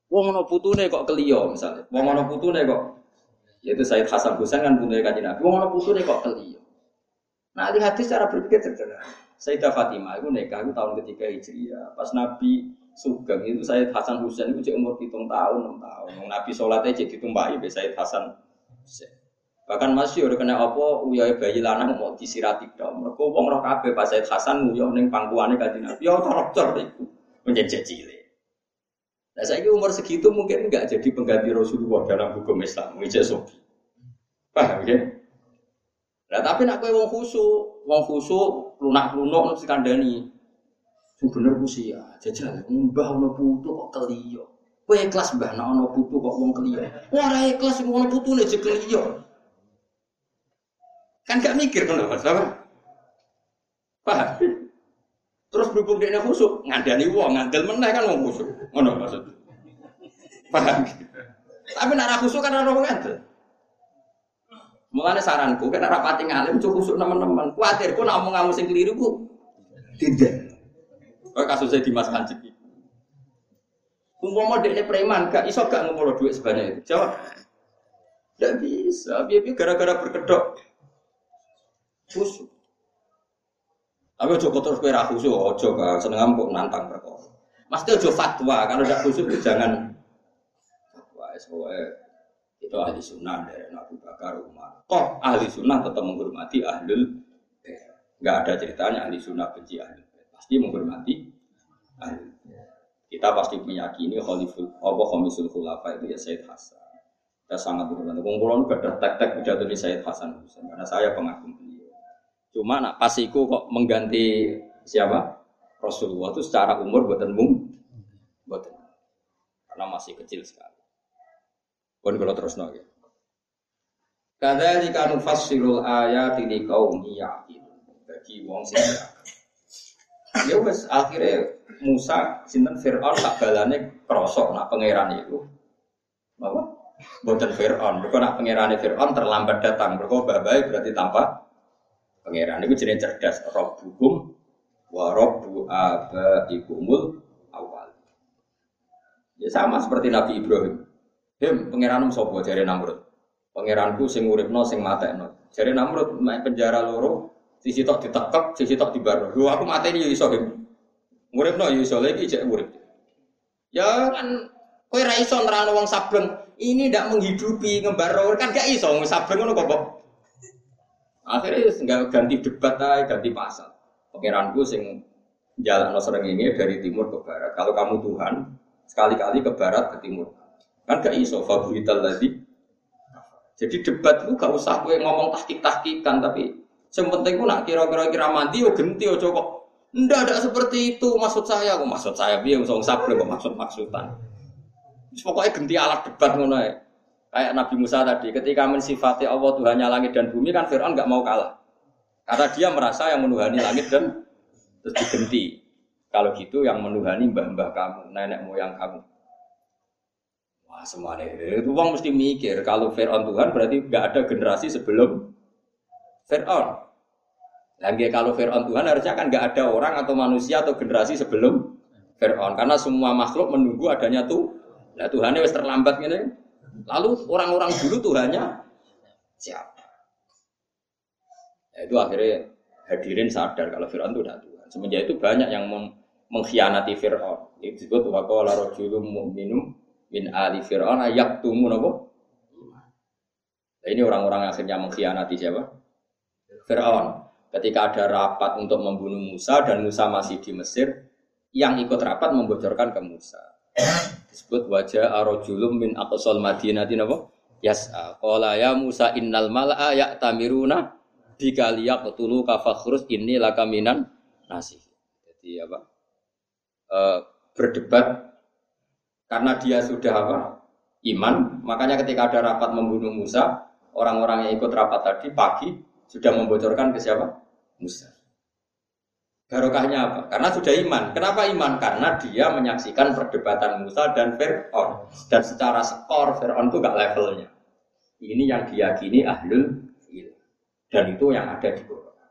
Speaker 1: Wong ono putune kok keliyo misalnya. Wong ono putune kok yaitu Said Hasan Husain kan punya kanjeng Nabi. Wong ono putune kok keliyo. Nah ahli hadis cara berpikir sederhana. Sayyidah Fatimah itu nikah itu tahun ketiga Hijriah. Pas Nabi Sugeng itu Said Hasan Husain itu umur hitung tahun, enam tahun. Nabi sholatnya jadi tumpahi Said Hasan Bahkan masih udah kena apa uyai bayi lanang mau disirati dong. Mereka wong roh kabeh pas Said Hasan nguyo ning pangkuane kanjeng. Ya torok-tor iku menjadi cilik. Nah, saya umur segitu mungkin nggak jadi pengganti Rasulullah dalam hukum Islam, ngejek sobi. Paham ya? Nah, tapi nak kowe wong khusu, wong khusu lunak-lunak nang kandhani. Sing bener ya, jajal mbah ono putu kok. Kowe ikhlas mbah nek ana putu kok wong keliyo. Ora ikhlas wong ana putune je keliyo. Kan gak mikir kan Mas, apa? Paham? Terus berhubung dia khusuk, ngandani wong, ngandel meneh kan wong khusuk. Ngono maksud. Paham? Tapi nak khusuk kan ora wong ngandel. Mulane saranku, kan ora pati ngalim cukup khusuk teman-teman. Kuatir ku nak omong kamu sing keliru ku tidak. Kasusnya Dimas Kanjeng Umpama dekne preman, gak iso gak ngumpul duit sebanyak itu. Jawab. Tidak bisa, biar gara-gara berkedok. Khusyuk. Tapi ojo terus kowe ra khusyuk, ojo kan seneng kok nantang perkara. Mesti ojo fatwa, kalau tidak khusyuk jangan fatwa. Soalnya itu ahli sunnah dari Nabi Bakar Umar. Toh ahli sunnah tetap menghormati ahlul Enggak ada ceritanya ahli sunnah benci ahli Pasti menghormati ahli Kita pasti meyakini khaliful apa khamisul khulafa itu ya Said Hasan. Kita sangat menghormati. Kumpulan ada tek-tek pidato di Said Hasan karena saya pengagum beliau. Cuma nak pasiku kok mengganti siapa? Rasulullah itu secara umur buatan mung, buatan karena masih kecil sekali. Pun kalau terus nol Kadzalika nufassirul ayati liqaumi yaqilun. Bagi wong sing Ya wes akhirnya Musa sinten Firaun tak balane krosok nak pangeran itu. Apa? Boten Firaun. Mergo nak pangerane Firaun terlambat datang. Mergo babai berarti tanpa pangeran itu jenis cerdas. Rabbukum wa rabbu abaikumul awal. Ya sama seperti Nabi Ibrahim. Him, pangeran sapa jare Namrud. Pangeranku sing uripno sing matekno. Jare Namrud penjara loro, sisi tok ditekek, sisi tok dibarno. Lho aku mateni yo iso him. Uripno yo iso lagi cek urip. Ya kan kowe ra iso nerangno wong sableng. Ini ndak menghidupi ngembarno kan gak iso wong sableng ngono kok. Akhirnya nggak ganti debat aja, ganti pasal. Pangeranku sing jalan sering ini dari timur ke barat. Kalau kamu Tuhan, sekali-kali ke barat ke timur. Kan gak iso fabuhital tadi. Jadi debat itu gak usah gue ngomong tahkik-tahkikan tapi yang penting gue nak kira-kira kira mati yo genti yo kok. Ndak ada seperti itu maksud saya. Kok maksud saya biar usah sabre kok maksud maksudan. Pokoknya genti alat debat ngono ya. Kayak Nabi Musa tadi, ketika mensifati Allah Tuhannya langit dan bumi kan Fir'aun nggak mau kalah. Karena dia merasa yang menuhani langit dan terus digenti. Kalau gitu yang menuhani mbah-mbah kamu, nenek moyang kamu. Wah semuanya itu uang mesti mikir kalau Fir'aun Tuhan berarti nggak ada generasi sebelum Fir'aun. Lagi kalau Fir'aun Tuhan harusnya kan nggak ada orang atau manusia atau generasi sebelum Fir'aun karena semua makhluk menunggu adanya tuh. Nah Tuhannya wis terlambat gini. Lalu orang-orang dulu Tuhannya siapa? Ya, itu akhirnya hadirin sadar kalau Fir'aun itu tidak Tuhan. Semenjak itu banyak yang mengkhianati Fir'aun. Itu disebut wa qala rajulun mu'minum min ali fir'aun ayak tumu nopo nah, ini orang-orang akhirnya mengkhianati siapa Fir'aun ketika ada rapat untuk membunuh Musa dan Musa masih di Mesir yang ikut rapat membocorkan ke Musa disebut wajah arojulum min aqsal madinati nopo Yas, qala ya Musa innal mala'a ya'tamiruna bika liyaqtulu kafakhrus inni lakaminan nasih. Jadi apa? E, berdebat karena dia sudah apa? Iman, makanya ketika ada rapat membunuh Musa, orang-orang yang ikut rapat tadi pagi sudah membocorkan ke siapa? Musa. Barokahnya apa? Karena sudah iman. Kenapa iman? Karena dia menyaksikan perdebatan Musa dan Fir'aun. Dan secara skor Fir'aun itu gak levelnya. Ini yang diyakini ahlul ilm. Dan itu yang ada di Quran.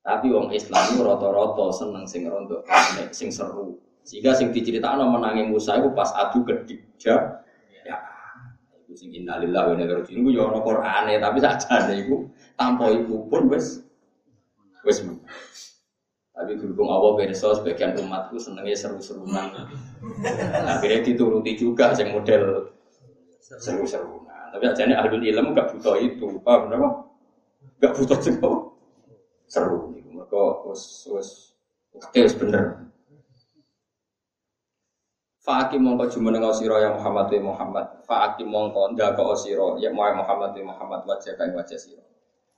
Speaker 1: Tapi wong Islam itu roto-roto seneng sing rondo, sing seru. Sehingga sing diceritakan menangi Musa itu pas adu gede ya itu sing innalillahi wa inna ilaihi raji'un. Yo ono Qur'ane tapi sajane iku tanpa iku pun wis wis tapi berhubung Allah berso sebagian umatku senengnya seru-serunan. Akhirnya dituruti juga sing model seru-serunan. Tapi aja ahlul ilmu gak butuh itu paham kenapa gak butuh itu seru mereka wis wis oke bener Fa'aki mongko jumeneng sira ya Muhammad wa Muhammad. Fa'aki mongko ndako sira ya Muhammad wa Muhammad wajah kae wajah sira.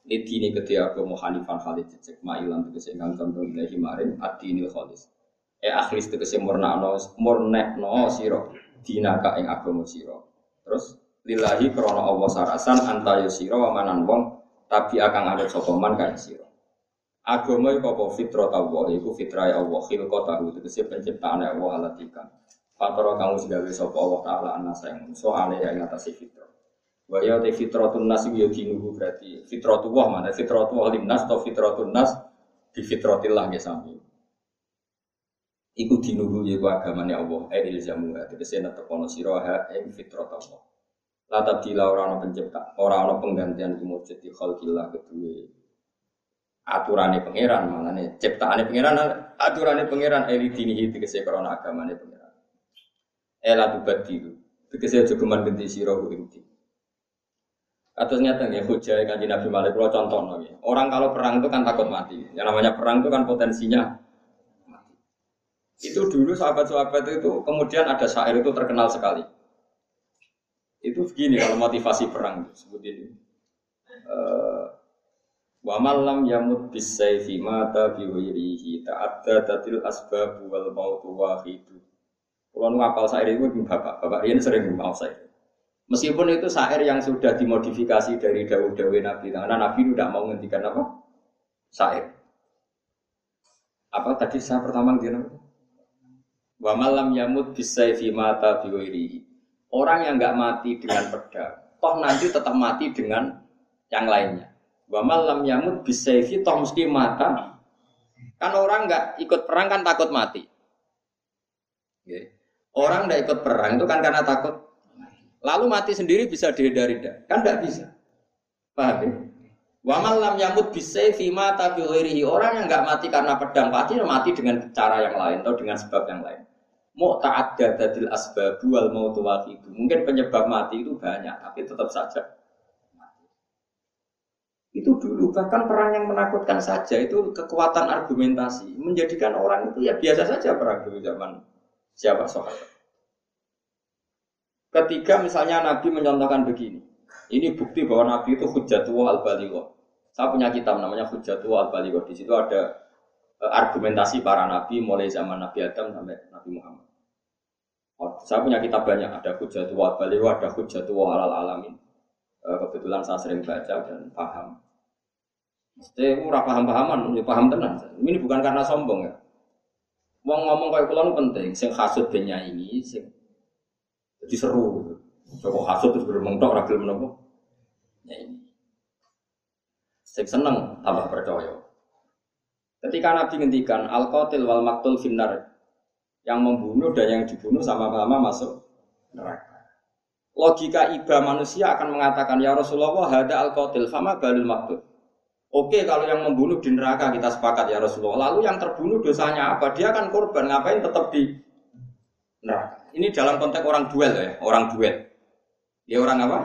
Speaker 1: Lidini gede agama Hanifan Khalid cecek mailan tegese ingkang condong ilahi maring adinil khalis. E akhlis tegese murnakno murnekno sira dinaka ing agama sira. Terus lillahi krana Allah sarasan anta sira wa manan wong tabi akan ada sapa man kae sira. Agama iku apa fitrah Allah iku fitrah Allah khilqatahu tegese penciptaan Allah alatikan. Fatoro kamu sebagai sopo Allah Ta'ala anas yang soalnya yang atas fitrah. Waya te fitratun nas ya dinuhu berarti fitratu wah mana fitratu wah limnas atau fitratun nas di fitratillah ya sami. Iku dinuhu ya agamanya Allah. Eh ilzamu ya tegese netepono sira ha ing fitrat Allah. La tabdila ora ana pencipta, ora ana penggantian ku mujud di khalqillah kedue. Aturane pangeran malane ciptaane pangeran aturane pangeran eli dinihi tegese krana agamane pangeran. Ela tubadilu. Tegese aja geman ganti sira ing Atas nyata ya hujah Nabi Malik kalau contoh nih. Orang kalau perang itu kan takut mati. Yang namanya perang itu kan potensinya mati. Itu dulu sahabat-sahabat itu kemudian ada syair itu terkenal sekali. Itu begini kalau motivasi perang sebut ini. Uh, Wa malam yamut bisayfi mata biwirihi ta'adda tatil asbab wal mautu wahidu. Kalau ngapal syair itu bapak, bapak ini sering mau syair. Meskipun itu syair yang sudah dimodifikasi dari dawuh-dawuh Nabi, karena Nabi tidak mau menghentikan apa? Syair. Apa tadi saya pertama dia Wa malam yamut bisayfi mata biwirihi. Orang yang nggak mati dengan pedang, toh nanti tetap mati dengan yang lainnya. Wa malam yamut bisayfi toh mesti mata. Kan orang nggak ikut perang kan takut mati. Orang nggak ikut perang itu kan karena takut. Lalu mati sendiri bisa dihindari Kan nggak bisa. Paham ya? Wa malam yamut bisayfi mata biwirihi. Orang yang nggak mati karena pedang pasti mati dengan cara yang lain atau dengan sebab yang lain mau dadil asbabu wal mau wahidu. Mungkin penyebab mati itu banyak, tapi tetap saja mati. Itu dulu bahkan perang yang menakutkan saja itu kekuatan argumentasi menjadikan orang itu ya biasa saja perang dulu zaman siapa sahabat. Ketika misalnya Nabi mencontohkan begini, ini bukti bahwa Nabi itu hujatullah al-baligho. Saya punya kitab namanya hujatullah al-baligho. Di situ ada Eh, argumentasi para nabi mulai zaman Nabi Adam sampai Nabi Muhammad. Oh, saya punya kitab banyak, ada Hujjatu wa Baliwa, ada Hujjatu wa Alal Alamin. Eh, kebetulan saya sering baca dan paham. Mesti ora paham-pahaman, ya paham tenang. Ini bukan karena sombong ya. Mau ngomong kayak pulau penting, sing hasut benya ini, sing jadi seru. Coba hasut terus bermentok, ragil menopo. Ya ini. Sing seneng tambah percaya. Ketika Nabi ngendikan al qatil wal maktul finnar yang membunuh dan yang dibunuh sama-sama masuk neraka. Logika iba manusia akan mengatakan ya Rasulullah hada al qatil fama balul maktul. Oke kalau yang membunuh di neraka kita sepakat ya Rasulullah. Lalu yang terbunuh dosanya apa? Dia akan korban. Ngapain tetap di neraka? Ini dalam konteks orang duel ya, orang duel. Dia orang apa?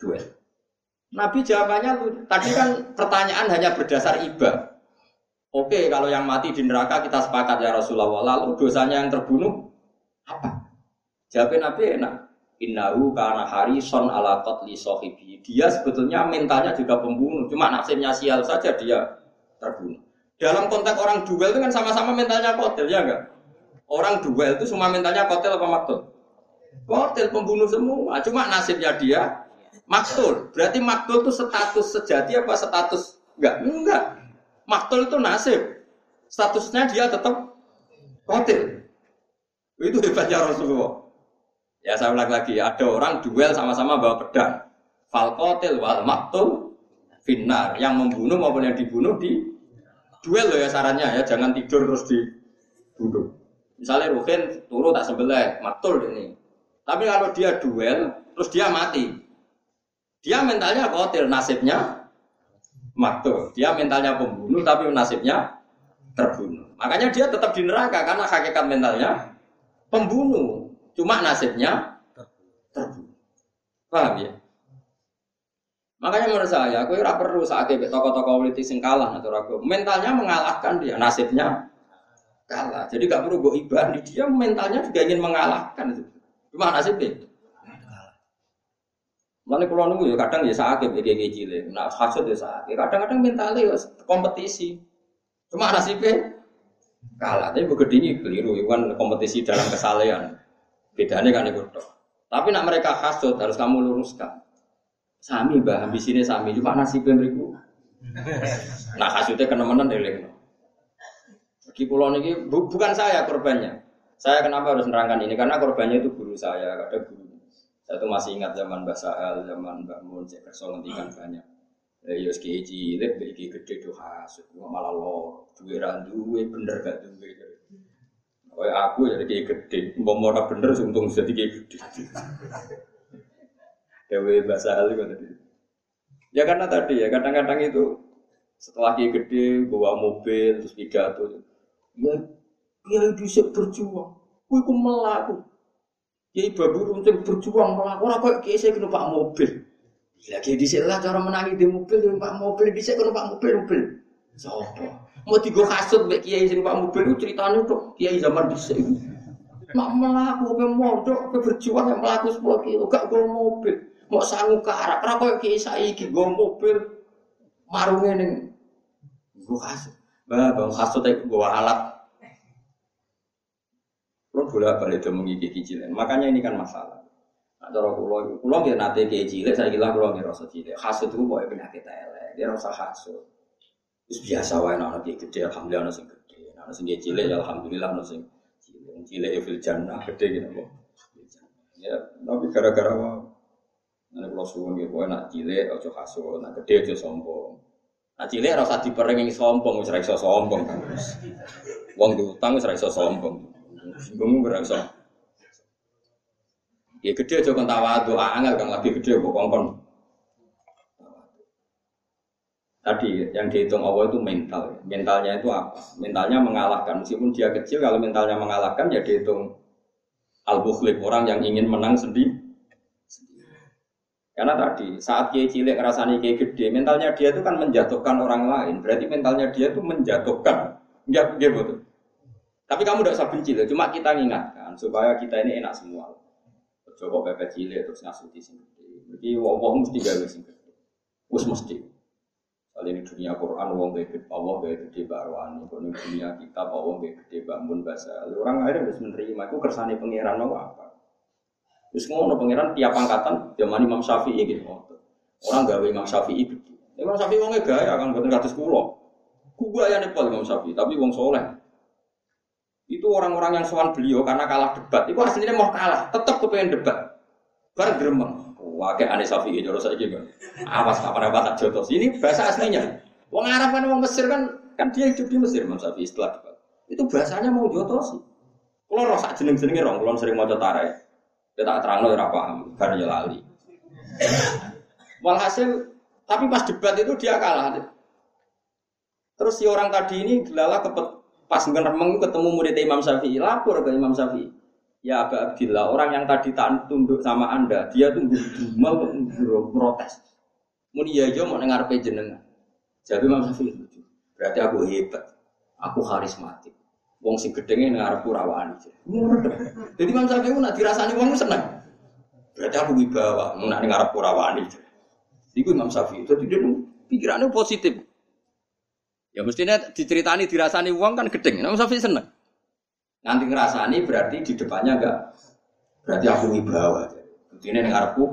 Speaker 1: Duel. Nabi jawabannya tadi kan pertanyaan hanya berdasar iba. Oke, kalau yang mati di neraka kita sepakat ya Rasulullah. Lalu dosanya yang terbunuh apa? Jawabnya Nabi enak. Innahu karena harison ala qatli sohibi. Dia sebetulnya mentalnya juga pembunuh. Cuma nasibnya sial saja dia terbunuh. Dalam konteks orang duel itu kan sama-sama mentalnya kotel, ya enggak? Orang duel itu semua mentalnya kotel apa maktul? Kotel pembunuh semua. Cuma nasibnya dia maktul. Berarti maktul itu status sejati apa status enggak? Enggak. Maktul itu nasib. Statusnya dia tetap kotil. Itu hebatnya Rasulullah. Ya saya ulang lagi, ada orang duel sama-sama bawa pedang. Fal kotil wal maktul finar. Yang membunuh maupun yang dibunuh di duel loh ya sarannya ya, jangan tidur terus dibunuh. Misalnya Ruhin turu tak sebelah, maktul ini. Tapi kalau dia duel, terus dia mati. Dia mentalnya kotil, nasibnya maktul. Dia mentalnya pembunuh tapi nasibnya terbunuh. Makanya dia tetap di neraka karena hakikat mentalnya pembunuh. Cuma nasibnya terbunuh. Paham ya? Makanya menurut saya, aku ora perlu saat itu tokoh-tokoh politik sing kalah atau aku mentalnya mengalahkan dia, nasibnya kalah. Jadi gak perlu gue ibadi dia mentalnya juga ingin mengalahkan. Cuma nasibnya Mana pulau nunggu ya kadang ya sakit ya kayak cilik. Nah hasut ya sakit. Kadang-kadang mentalnya ya kompetisi. Cuma nasibnya kalah. Tapi begitu ini keliru. Kan kompetisi dalam kesalahan. Bedanya kan itu. Tapi nak mereka hasut harus kamu luruskan. Sami bah, habis ini sami. Cuma nasibnya mereka. Nah hasutnya kena menan dari Bagi pulau ini bukan saya korbannya. Saya kenapa harus menerangkan ini? Karena korbannya itu guru saya, ada guru saya tuh masih ingat zaman Mbak Sahal, zaman Mbak Mun, saya kerso ngendikan banyak. Ya yo ski cilik, iki gede tuh hasut, malah lo duwe ra duwe bener gak duwe. Kayak aku jadi kayak gede, mau ora bener untung jadi kayak gede. Dewi bahasa Ali tadi. Ya karena tadi ya kadang-kadang itu setelah dia gede bawa mobil terus pidato. Ya dia bisa berjuang. Kue ku melaku. Ya babu runcing berjuang melaku. Orang kok kiai saya kena pak mobil. Ya kiai di lah cara menangi di mobil di pak mobil di kena pak mobil mobil. Sopo. Mau tiga kasut mbak kiai sing pak mobil itu ceritanya tuh kiai zaman bisa. Mak melaku ke mondok ke berjuang yang melaku sepuluh kilo gak gue mobil. Mau sanggup ke arah. Kenapa kiai saiki gue mobil marungnya nih. Gue kasut. Bah, bang kasut gue alat Kalau bolak balik itu mengiki cilik. Makanya ini kan masalah. Nah, cara kulo, kulo dia nate kayak cilik, saya kira kulo nggak rasa cilik. Hasut itu boleh penyakit elek, dia rasa hasut. Biasa wae anak dia gede, alhamdulillah anak sing gede. Anak sing cilik, ya alhamdulillah anak sing cilik. Cilik ya fil jannah gede gitu kok. Ya, tapi gara-gara wah, Nanti kalau suwun gitu, nak cilik, ojo hasut, nak gede ojo sombong. Nah cilik rasa diperengi sombong, wis iso sombong kan. Wong diutang wis iso sombong. Singgung berasa. Ya gede aja kan tawadu, angel kan lagi gede kok kongkon. Tadi yang dihitung Allah itu mental. Mentalnya itu apa? Mentalnya mengalahkan. Meskipun dia kecil, kalau mentalnya mengalahkan ya dihitung al-bukhlib orang yang ingin menang sendiri. Karena tadi saat kiai cilik ngerasani kiai gede, mentalnya dia itu kan menjatuhkan orang lain. Berarti mentalnya dia itu menjatuhkan. Enggak, betul. Tapi kamu tidak usah benci loh, cuma kita ingatkan supaya kita ini enak semua. Coba bebek cilik terus ngasuti gede. Jadi wong mesti gawe sing gede. Wis mesti. Kali ini dunia Quran wong gede Allah gede gede barwani. Kalau ini dunia kita wong gede gede bangun bahasa. Orang akhirnya harus menerima. Aku kersane pangeran mau apa? Terus ngono pangeran tiap angkatan zaman Imam Syafi'i gitu. Orang gawe Imam Syafi'i gede. Imam Syafi'i wongnya gaya kan buatan kados kulo. Kuba ya nepal Imam Syafi'i, tapi wong soleh itu orang-orang yang sowan beliau karena kalah debat. Itu aslinya mau kalah, tetap kepengen debat. Bar gremeng. Kayak aneh sapi itu saya juga. Awas kapan apa tak jotos. Ini bahasa aslinya. Wong Arab kan, wong Mesir kan, kan dia hidup di Mesir, Mas Safi setelah debat. Itu bahasanya mau jotos. Kalau rasa jeneng jenengnya rong, kalau sering mau tarai. Dia tak terang loh, paham, karena ya lali. Walhasil, tapi pas debat itu dia kalah. Terus si orang tadi ini gelala kepet Pas ngeremeng ketemu murid Imam Syafi'i, lapor ke Imam Syafi'i. Ya Aba Abdillah, orang yang tadi tak tunduk sama anda, dia tuh mau protes. Muni ya mau dengar jenengan. Jadi Imam Syafi'i lucu. Berarti aku hebat, aku karismatik. Wong sing gedenge ngarep rawani. Jadi Imam Syafi'i nak dirasani wong seneng. Berarti aku wibawa, nak ngarep rawani. Iku Imam Syafi'i itu dia pikirannya positif. Ya mestinya diceritani dirasani uang kan gedeng. Namun Safi seneng. Nanti ngerasani berarti di depannya enggak berarti aku wibawa. Ini yang ngarepku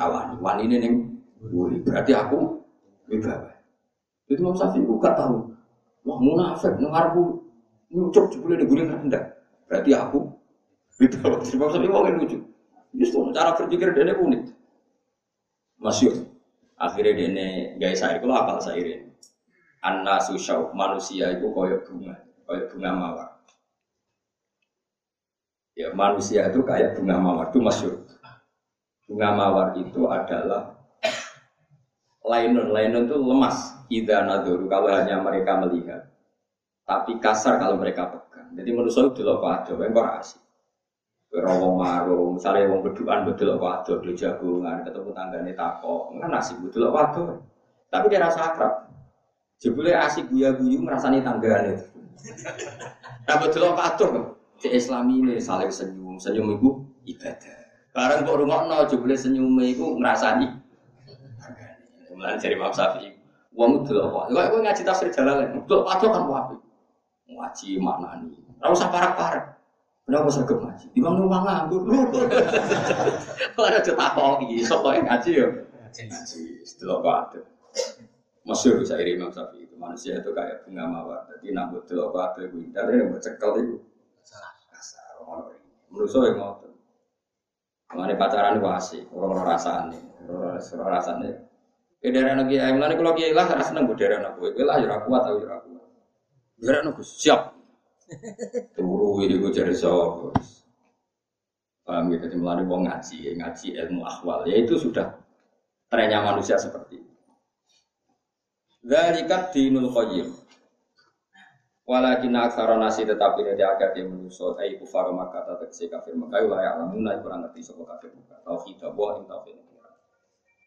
Speaker 1: awan, wan ini neng wuri. Berarti aku wibawa. Itu Imam Safi gak tahu. Wah munafik ngarepku nyucuk jebule di guling rendah. Berarti aku wibawa. Imam Safi wong lucu. Justru cara berpikir dia unik. Masyur. Akhirnya dia gaya saya kalau apal saya ini anna susau manusia itu koyok bunga, koyok bunga mawar. Ya manusia itu kayak bunga mawar itu masyur. Bunga mawar itu adalah lainun, lainun itu lemas. Ida naduru kalau hanya mereka melihat. Tapi kasar kalau mereka pegang. Jadi saya itu loh ada, yang asik. Rawong maru, misalnya wong berduaan betul kok ado, jagungan, ketemu tanggane tako, kan asik betul kok ado. Tapi dia rasa akrab. Jebule asik guya-guyu ngrasani tanggane. Nah betul apa Si Islami ini saling senyum, senyum itu ibadah. Barang kok rungokno jebule senyum itu ngrasani. Mulane cari Imam Syafi'i. Wong itu apa? Kok kowe ngaji tafsir jalan Betul apa kan wae. Ngaji maknani. Ora usah parak-parak. Kenapa sergap ngaji? Di mana uang nganggur? Ada cetak kok, sok ngaji ya. Ngaji, setelah apa Masyur syair Imam Syafi'i itu manusia itu kayak bunga mawar. Jadi nak betul apa ada itu indah yang bercekal itu kasar orang ini. Menurut saya ngotot. Mengenai pacaran itu asik, orang-orang rasanya, orang-orang rasanya. Ke daerah lagi ayam nanti kalau kiai lah rasa nunggu daerah nabi, kiai lah jurah kuat atau jurah kuat. Daerah nabi siap. Turu ini gue cari sawah. Paham gitu, jadi melalui wong ngaji, ngaji ilmu akhwal, ya itu sudah trennya manusia seperti itu. Zalikat dinul qayyim. Walakin aksara nasi tetapi dia agak dia menusuk ai kufar maka tak si kafir maka lah ya alamun lah kurang ngerti sapa kafir maka tauhid wa in tauhid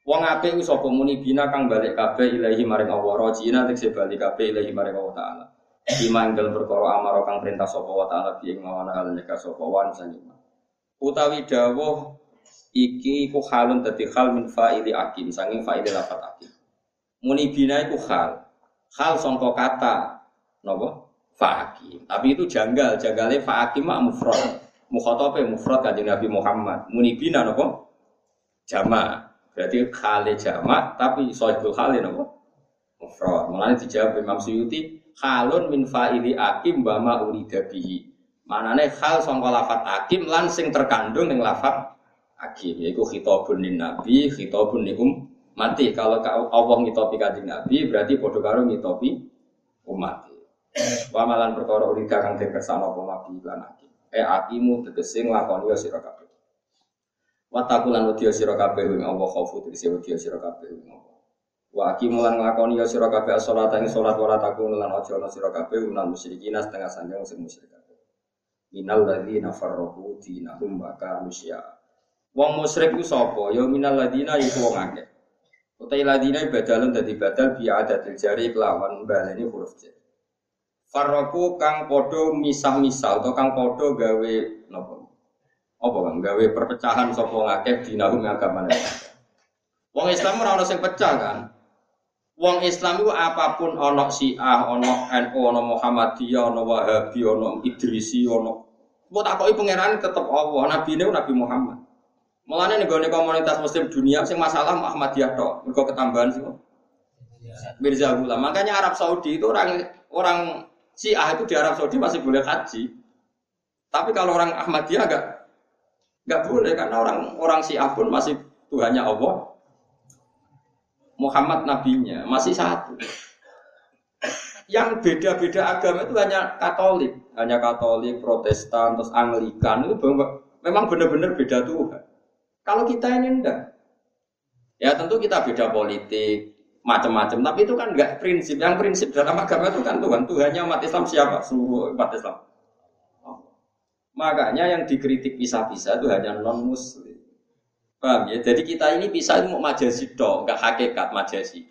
Speaker 1: Wong apik ku sapa muni bina kang balik kabeh ilahi maring Allah rajina tekse balik kabeh ilahi maring Allah taala. Dimanggal perkara amaro kang perintah sapa wa taala bi ing mawana hal nek sapa wan sanima. Utawi dawuh iki ku halun dadi hal min fa'ili akim sanging fa'ili lafat akim. Muni bina iku hal. Hal sangka kata napa? Fa'akim. Tapi itu janggal, janggalnya fa'akim mak mufrad. Mukhotobe mufrad kanjeng Nabi Muhammad. Munibina nopo? Jama. Berarti khale jama, tapi sohibul khale nopo? Mufrad. Mulanya dijawab Imam Suyuti, khalun min fa'ili akim bama urida bihi. Manane khal sangka lafat akim lan sing terkandung ning lafat akim yaiku khitabun lin nabi, khitabun li mati. Kalau Allah ngitopi kanjeng Nabi berarti padha karo ngitopi umat. Wa malan perkara urika kang den kersane apa mabi lan aki. E akimu tegese nglakoni ya sira kabeh. Wa takulan wedi sira kabeh ing Allah khaufu tegese wedi sira kabeh ing Allah. Wa akimu lan nglakoni ya sira kabeh salat ing salat wa takun lan aja ana sira kabeh unal musyrikin setengah sanjang sing musyrik. Minal ladzina dinahum wa kanu Wong musyrik ku sapa? Ya minal ladzina iku wong akeh. Utai ladina badalun dadi badal bi adatil jari kelawan baleni huruf jar. Farroku kang podo misah-misah atau kang podo gawe nopo. Apa kang gawe perpecahan sapa ngakeh dinahum agama Wong Islam ora ono sing pecah kan. Wong Islam itu apa pun ono Syiah, ono NU, ono Muhammadiyah, ono Wahabi, ono Idrisi, ono Mbok takoki pangeran tetep Allah, nabi ini Nabi Muhammad. Mulane nih komunitas muslim dunia sing masalah Muhammadiyah tok, mergo ketambahan sih. Mirza Ghulam. Makanya Arab Saudi itu orang orang Syiah itu di Arab Saudi masih boleh haji. Tapi kalau orang Ahmadiyah enggak enggak boleh karena orang orang Syiah pun masih Tuhannya Allah. Muhammad nabinya masih satu. Yang beda-beda agama itu hanya Katolik, hanya Katolik, Protestan, terus Anglikan itu memang benar-benar beda Tuhan. Kalau kita ini enggak. Ya tentu kita beda politik, macam-macam. Tapi itu kan enggak prinsip. Yang prinsip dalam agama itu kan Tuhan. Tuhannya umat Islam siapa? Seluruh umat Islam. Makanya yang dikritik pisah-pisah itu hanya non Muslim. Paham ya? Jadi kita ini pisah itu mau majasi dong, enggak hakikat majasi.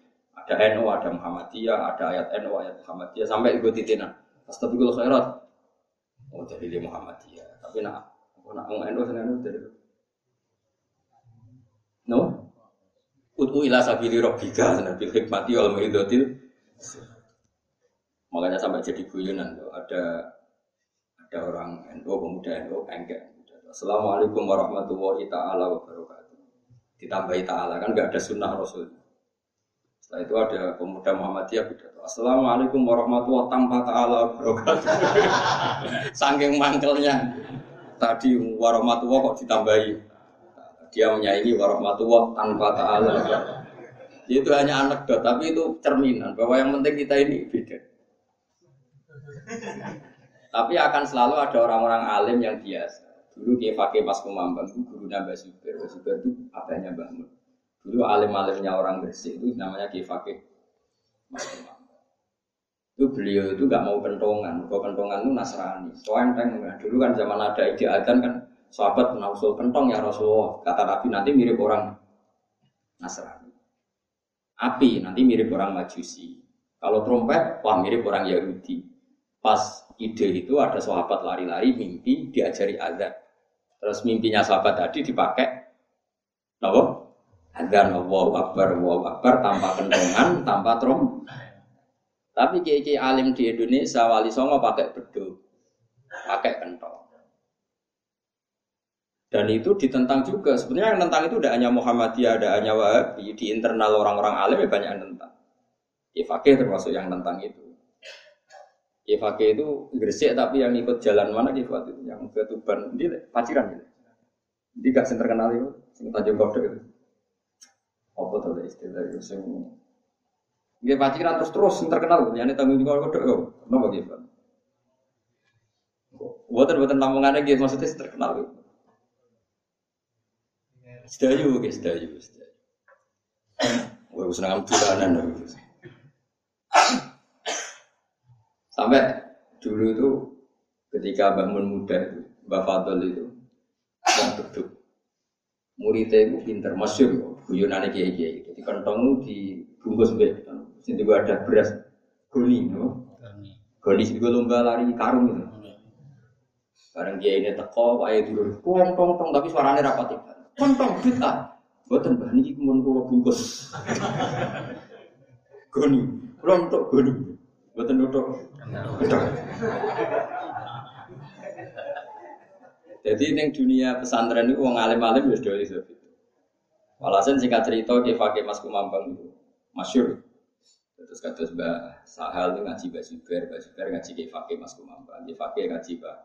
Speaker 1: Ada NU, ada Muhammadiyah, ada ayat NU, ayat Muhammadiyah sampai ikut titinan. Astagfirullah khairat. Oh jadi dia Muhammadiyah. Tapi nak, nak mau NU, NU jadi. No? Utu ila sabili robbika bil hikmati wal mau'izatil Makanya sampai jadi guyonan tuh ada ada orang NU pemuda NU enggak. Assalamualaikum warahmatullahi taala wabarakatuh. Ditambahi taala kan enggak ada sunnah Rasul. Setelah itu ada pemuda Muhammadiyah pidato. Assalamualaikum warahmatullahi tanpa taala wabarakatuh. Saking mangkelnya tadi warahmatullahi kok ditambahi dia menyaingi warahmatullah tanpa ta'ala. Itu hanya anekdot tapi itu cerminan bahwa yang penting kita ini beda. Tapi akan selalu ada orang-orang alim yang biasa. Dulu dia pakai pas kumambang itu guru Subir Mbak Subir itu abahnya Mbak Mun. Dulu alim-alimnya orang bersih itu namanya dia pakai mas kumambang itu beliau itu gak mau kentongan. Kalau kentongan itu Nasrani. Soalnya dulu kan zaman ada ide adan kan Sahabat nausul kentong ya Rasulullah. Kata Nabi nanti mirip orang Nasrani. Api nanti mirip orang Majusi. Kalau trompet, wah mirip orang Yahudi. Pas ide itu ada sahabat lari-lari mimpi diajari azan. Terus mimpinya sahabat tadi dipakai apa? Azan Allahu Akbar, Allahu Akbar tanpa kentongan, tanpa trom. Tapi kiai alim di Indonesia wali songo pakai beduk, pakai kentong. Dan itu ditentang juga. Sebenarnya yang tentang itu tidak hanya Muhammadiyah, ada hanya Wahabi. Di internal orang-orang alim ya banyak yang tentang. Ifake termasuk yang tentang itu. Ifake itu Gresik tapi yang ikut jalan mana Ifake itu? Yang ke Tuban. Ini paciran gitu. Ini gak yang terkenal itu. Sing Tanjung Kodok itu. Apa tuh istilah itu? Sing Dia paciran terus terus yang terkenal. Yang tanggung jawab kodok. Kenapa gitu? Buatan buatan lamongan lagi maksudnya terkenal gitu. Sedayu, oke sedayu, sedayu. Wah, senang bulanan. Sampai dulu itu ketika bangun muda itu, Mbak Fadol itu, yang duduk. Muridnya itu pinter, masyur, guyonannya kiai kiai. Jadi kantong dibungkus sini juga ada beras, goni, no? Goni sini juga lomba lari karung itu. Barang kiai ini teko, ayah dulu, tong tong tong, tapi suaranya rapat itu. Tong tong, kita, buatan bah ini kemudian kalau bungkus. Goni, rontok goni, buatan duduk. Jadi neng dunia pesantren itu wong alim-alim wis dhewe iso. Walhasil singkat cerita ke Fakih Mas Kumambang itu masyur. Terus kata Mbak Sahal itu ngaji Mbak Zubair, Mbak Zubair ngaji ke Fakih Mas Kumambang, ke Fakih ngaji Mbak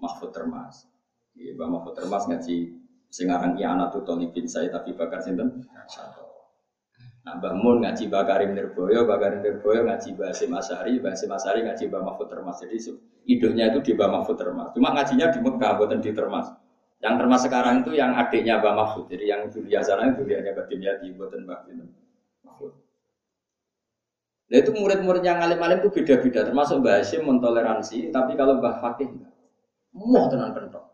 Speaker 1: Mahfud Termas. Mbak Mahfud Termas ngaji sing aran Ki Anak Tolibin saya tapi bakar sinten? Nah, Mbah Mun ngaji Mbah Karim Nirboyo, Mbah Karim Nirboyo ngaji Mbah Hasim Asari, Mbah Asari ngaji Mbah Mahfud Termas. Jadi idolnya itu di Mbah Mahfud Termas. Cuma ngajinya di Mekah, bukan di Termas. Yang Termas sekarang itu yang adiknya Mbah Mahfud. Jadi yang Julia sana itu dia Mbah di buatan Mbah Mahfud. Nah itu murid-murid yang alim-alim itu beda-beda. Termasuk Mbah Hasim mentoleransi, tapi kalau Mbah Fakih. Mau tenang kentok.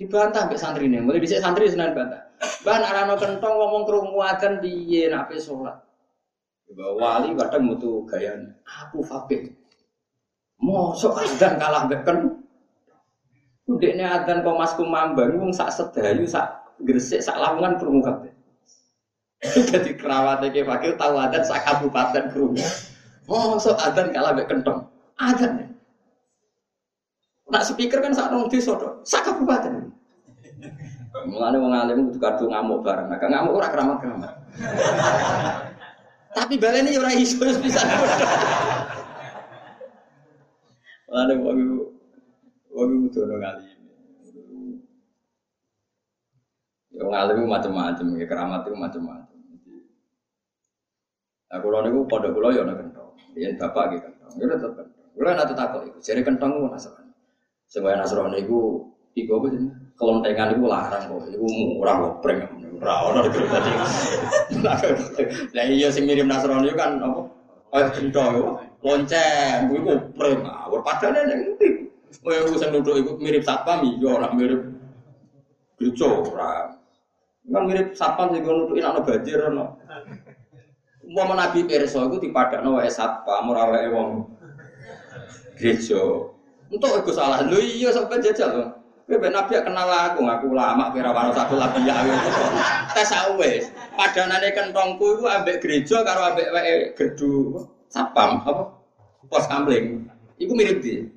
Speaker 1: Dibantah sampai santri ini. Mulai bisa santri senan bantah. Ban arano kentong ngomong kerungu adzan piye nape sholat. Wali kadang mutu gaya aku fakih. Mosok adzan kalah mbek kan. Adzan kok Mas Kumambang wong sak sedayu sak gresik sak lamungan krungu kabeh. Jadi kerawatnya ke fakir tahu adzan sak kabupaten krungu. Mosok adzan kalah mbek kentong. Adzan. Nak speaker kan sak nong desa sak kabupaten. Mulane wong alim kudu kadung ngamuk bareng. Nah, ngamuk ora keramat-keramat. Tapi balene ora iso bisa. Mulane wong iku wong iku kudu ngalim. Ya wong alim macam-macam, ya keramat itu macam-macam. Nah, kalau niku pada kula ya ana kentong. Yen bapak gitu kentong. Ya tetep kentong. Kula nak takok iku, jare kentong ku nasrani. Sebab nasrani iku iku apa jenenge? kelontengan itu larang kok, itu murah ngopreng, murah orang itu tadi. Nah iya sing mirip Nasrani kan apa? Kayak gento yo, lonceng, gue ngopreng, awal padahal yang itu. Oh yang sing duduk itu mirip satpam, iya orang mirip gereja orang. Kan mirip satpam sih gue nudukin anak banjir, no. Mau Nabi Perso itu dipadakno wae satpam, ora wae wong gereja. Untuk aku salah, lu iya sampai jajal loh. Kowe Nabi kenal aku, ngaku lama kira waro satu lagi ya. Tes wis. Padanane kentongku iku ambek gereja karo ambek wae gerdu sapam apa? Pos kampling. Iku mirip di.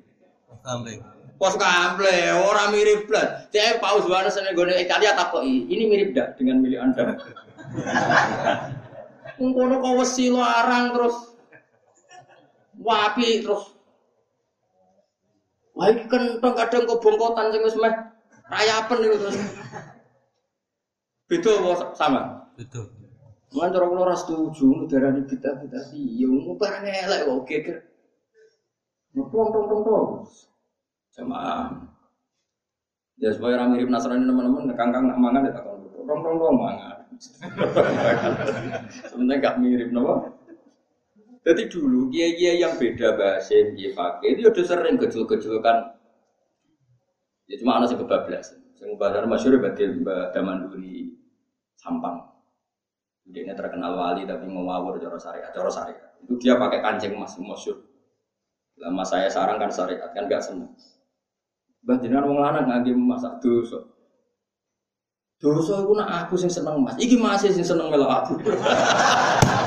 Speaker 1: Pos kampling. Pos kampling, orang mirip blas. Dia Paus Yohanes ning gone Italia takoki, ini mirip dak dengan milik Anda? Ngono kok wesi larang terus wapi terus Wah iki kentong kadang kok bongkotan sing wis meh rayapen niku terus. Beda apa sama? Beda. Mun cara kula ora setuju nudarani kita-kita sih, ya mau barang elek kok geger. Ngeplong tong tong tong. Sama Ya supaya orang mirip Nasrani teman-teman, nekangkang nak mangan ya takon tong tong tong mangan. Sebenarnya gak mirip nopo. Jadi dulu kiai-kiai yang beda bahasa kiai pakai itu udah sering kecil-kecilkan. Ya cuma anak sih kebablas. Yang bahasa masyur berarti Mbak Damanduri Sampang. Dia terkenal wali tapi ngawur cara syariat, cara syariat. Itu dia pakai kancing emas masyur. Lama saya sarang kan syariat kan gak seneng. Mbah jenengan wong lanang ngangge masak dosa. Dosa iku nak aku sing seneng Mas. Iki masih sing seneng melok aku.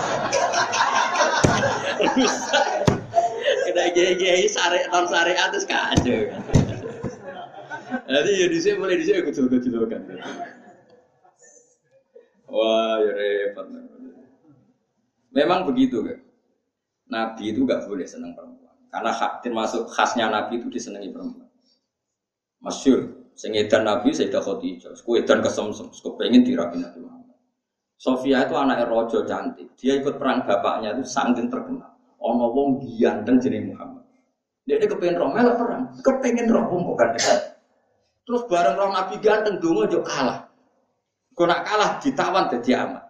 Speaker 1: Kita gaya-gaya sare non syariat terus kacau. Jadi ya di sini mulai di sini kecil-kecil kan. Wah, ya repot. Memang begitu kan. Nabi itu gak boleh senang perempuan. Karena hak termasuk khasnya Nabi itu disenangi perempuan. Masyur, sengedan Nabi Sayyidah Khadijah, dan kesemsem, pengen dirapi Nabi. Sofia itu anak rojo cantik. Dia ikut perang bapaknya itu sangat terkenal ono wong ganteng jenenge Muhammad. Dia ini kepengen roh melok perang, kepengen roh bukan dekat. Terus bareng roh Nabi ganteng dungo jo kalah. Kau nak kalah ditawan jadi amat.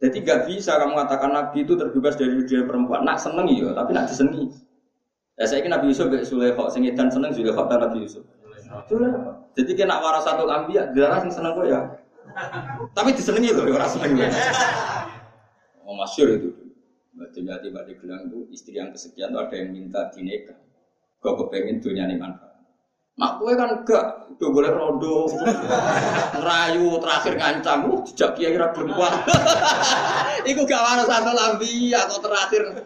Speaker 1: Jadi nggak bisa kamu mengatakan Nabi itu terbebas dari dunia perempuan. Nak seneng ya, tapi nak disengi. Ya saya kira Nabi Yusuf gak Sulaikhok, sing dan seneng Sulaikhok dan Nabi Yusuf. Jadi kena warasatul ambiyah, darah sing seneng kok ya. Tapi disenengi loh, orang seneng ya. Oh masyur itu. Mbak tiba di gelang itu istri yang kesekian ada yang minta dineka. Kau kepengen dunia ini manfaat. Mak gue kan gak, udah boleh rondo, rayu terakhir ngancam, uh, jejak kiai kira berbuah. Iku gak warna satu lambi, atau terakhir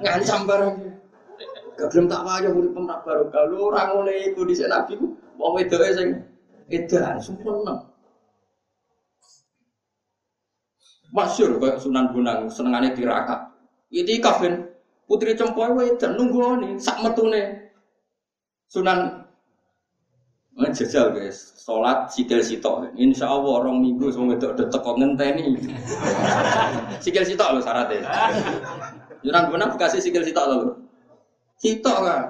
Speaker 1: ngancam bareng. Gak belum tak wajah murid pemerak baru kalau orang oleh itu di sana nabi ku, mau itu sing edan sempurna. Masyur kayak Sunan Bonang senengannya tirakat. Ini kafin putri cempoy dan nunggu nih sak metune Sunan Nah, jajal guys, sholat sikil sitok. Insya Allah orang minggu semua itu udah teko ngenteni. sikil sitok loh syaratnya. Yunan benar kasih sikil sitok loh. Sitok kan.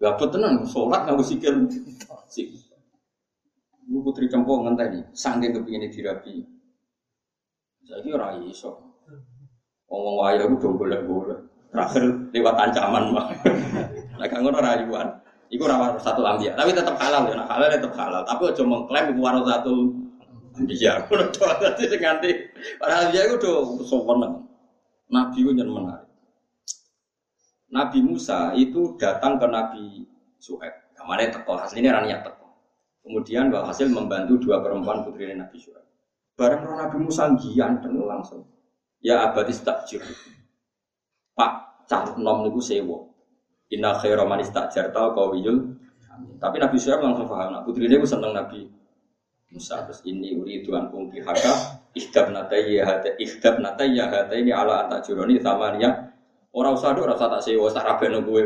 Speaker 1: Gak tenan, sholat nggak sikil. Sikil. Ibu putri cempo ngenteni, sangking kepingin dirapi. Jadi orang iso. Ngomong waya aku dong boleh-boleh. Terakhir lewat ancaman mah. Lah kan ngono rayuan. Iku rawat satu lambiya, tapi tetap halal ya, nah, halal tetap halal. Tapi aja mengklaim iku warung satu lambiya. Kulo doa dadi sing nganti padahal dia iku do sowan. Nabi itu yang menarik. Nabi Musa itu datang ke Nabi Suhaib. Kamane teko, aslinya raniat teko. Kemudian hasil membantu dua perempuan putri Nabi Suhaib. Bareng Nabi Musa gianteng langsung. Ya abadi takjir. Pak, cah nom niku sewo. Inna khaira man istajarta qawiyul Tapi Nabi Syuaib langsung paham. Nah, putri dia seneng Nabi Musa. Terus ini uri tuan pungki haka ihdab nataya hata ihdab nataya hata ini ala antak juroni ya orang usah do orang usah tak sewa tak rabe gue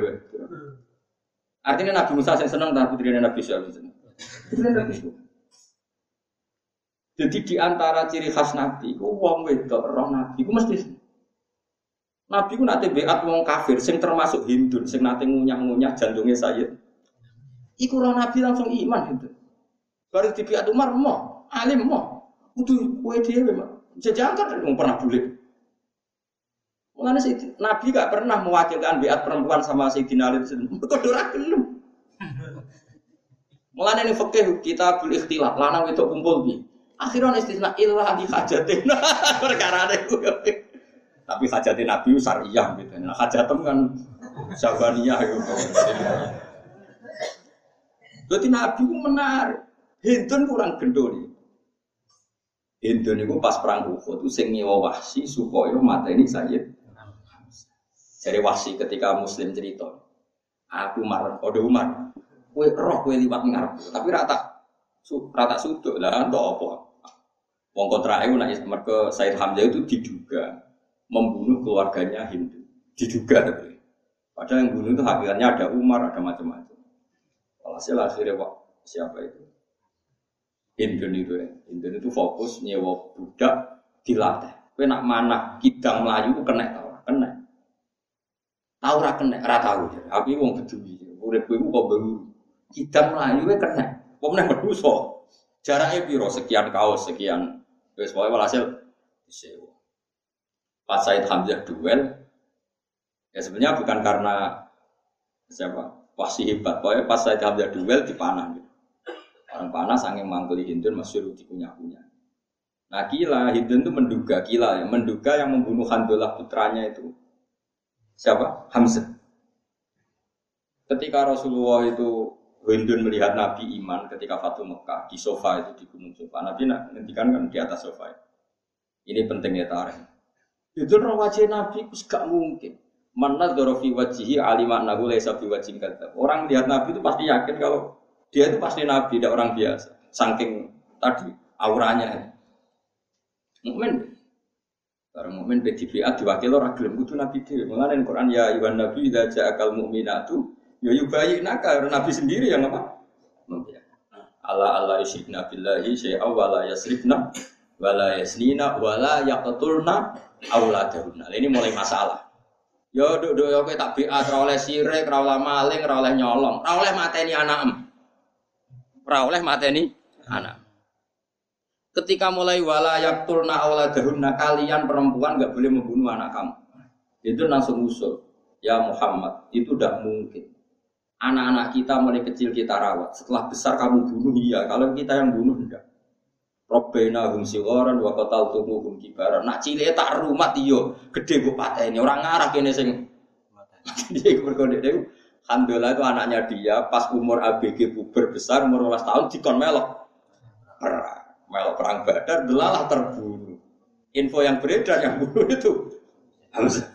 Speaker 1: artinya Nabi Musa yang seneng tapi putri Nabi Syuaib seneng jadi di antara ciri khas Nabi, ku wong wedok roh Nabi, ku mesti Nabi ku nate beat wong kafir sing termasuk Hindu sing nate ngunyah-ngunyah jantungnya Sayyid. Iku roh Nabi langsung iman Hindu. Baru di beat Umar mo, alim mo. Kudu kowe dhewe mah. Jajangkan wong pernah bulik. Mulane sih Nabi gak pernah mewakilkan beat perempuan sama Ali. Kok ora gelem. Mulane ning fikih kita boleh ikhtilaf, lanang itu kumpul bi. Akhirnya istisna ilah di hajatin. Perkara itu. Tapi hajatnya Nabi syariah gitu. Nah hajatem kan sabaniyah gitu. Berarti Nabi itu menarik. Hindun kurang gendol. Hindun itu pas perang Uhud itu sing nyewa wahsi supaya mata ini saja. Jadi wahsi ketika Muslim cerita, aku Umar, ode Umar, kue roh kue liwat ngarep, tapi rata su, rata sudut lah, untuk apa? Wong kontra itu nak mereka Said Hamzah itu diduga membunuh keluarganya Hindu. Diduga tapi. Padahal yang bunuh itu hakikatnya ada Umar, ada macam-macam. Walhasil akhirnya Pak, siapa itu? Hindu itu ya. Hindu itu fokus nyewa budak dilatih. Kue nak mana kidang Melayu kena tau kena. Tahu ora kena, ora tahu. Tapi wong peduli. Urip kowe kok baru kidang Melayu kena. Kok meneh medusa. Jaraknya piro sekian kaos sekian. Wes pokoke walhasil disewa. Pas Said Hamzah duel, ya sebenarnya bukan karena siapa pasti hebat, pokoknya pas Said Hamzah duel dipanah gitu. Orang panas angin mangkeli Hindun masih dikunyah-kunyah. Nah kila Hindun itu menduga kila ya, menduga yang membunuh Handolah putranya itu siapa? Hamzah. Ketika Rasulullah itu Hindun melihat Nabi iman ketika Fatu Mekah di sofa itu di gunung sofa. Nabi nantikan kan di atas sofa. Ini pentingnya tarik. Itu wajah Nabi itu gak mungkin. Mana dorofi wajihi alimak nahu laisa wajib kata. Orang lihat Nabi itu pasti yakin kalau dia itu pasti Nabi, tidak orang biasa. Saking tadi auranya. Mukmin. Orang mukmin PDBA diwakil orang gelem kudu Nabi dhewe. Mulane Quran ya ayuhan nabi idza ja'akal mu'minatu ya yubayyinaka Nabi sendiri yang apa? Allah Allah yusyrikna billahi syai'a wa la yasrifna wala yasnina wala yaqtulna auladahunna. Ini mulai masalah. Yo duk duk yo tak biat ora oleh ora oleh maling, ora oleh nyolong, ora oleh mateni anak em. Ora oleh mateni anak. Ketika mulai walayak turna auladahunna kalian perempuan nggak boleh membunuh anak kamu. Itu langsung usul. Ya Muhammad, itu tidak mungkin. Anak-anak kita mulai kecil kita rawat. Setelah besar kamu bunuh, iya. Kalau kita yang bunuh, enggak. Robbena hum sigoran wa qatal tumu hum kibaran. Nak cilik tak rumah iyo, gede gue pateni. Orang ngarah kene sing dia berkode dia. Alhamdulillah itu anaknya dia pas umur ABG puber besar umur 12 tahun dikon melok perang. Melok perang Badar delalah terbunuh. Info yang beredar yang bunuh itu Hamzah.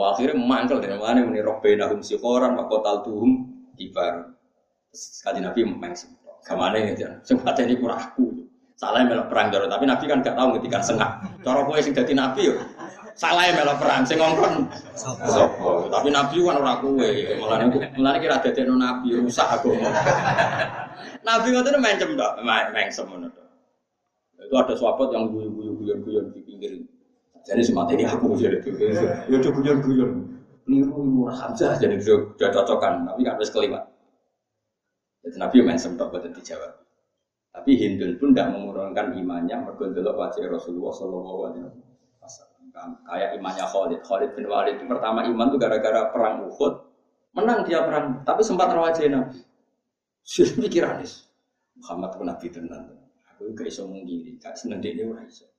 Speaker 1: Wah, akhirnya mangkel dari mana ini robbena hum sigoran wa qatal tuhum kibaran. Kaji Nabi main Ke mana ya jangan. Sempat ini kurang aku. Salah melok perang jaro, tapi Nabi kan gak tahu ketika sengah. Cara kowe sing dadi Nabi yo. Salah melok perang sing ngongkon. Sopo. Tapi Nabi kan ora kowe. Mulane mulane kira dadekno Nabi rusak aku. Nabi ngoten mencem tok, mengsem ngono tok. Itu ada sahabat yang guyon-guyon di pinggir. Jadi semata ini aku jadi itu. Ya udah guyon-guyon. Niru murah saja jadi udah cocokan, tapi kan wis kelima. Jadi Nabi main sempat buat dijawab. Tapi Hindun pun tidak mengurangkan imannya mergonjolok wajah Rasulullah Shallallahu Alaihi Wasallam. Kayak imannya Khalid. Khalid bin Walid itu pertama iman tuh gara-gara perang Uhud. Menang dia perang, tapi sempat rawajah Nabi. Sudah pikiran Muhammad pun Nabi tenan. Aku gak iso mengiri, gak seneng dia ora iso.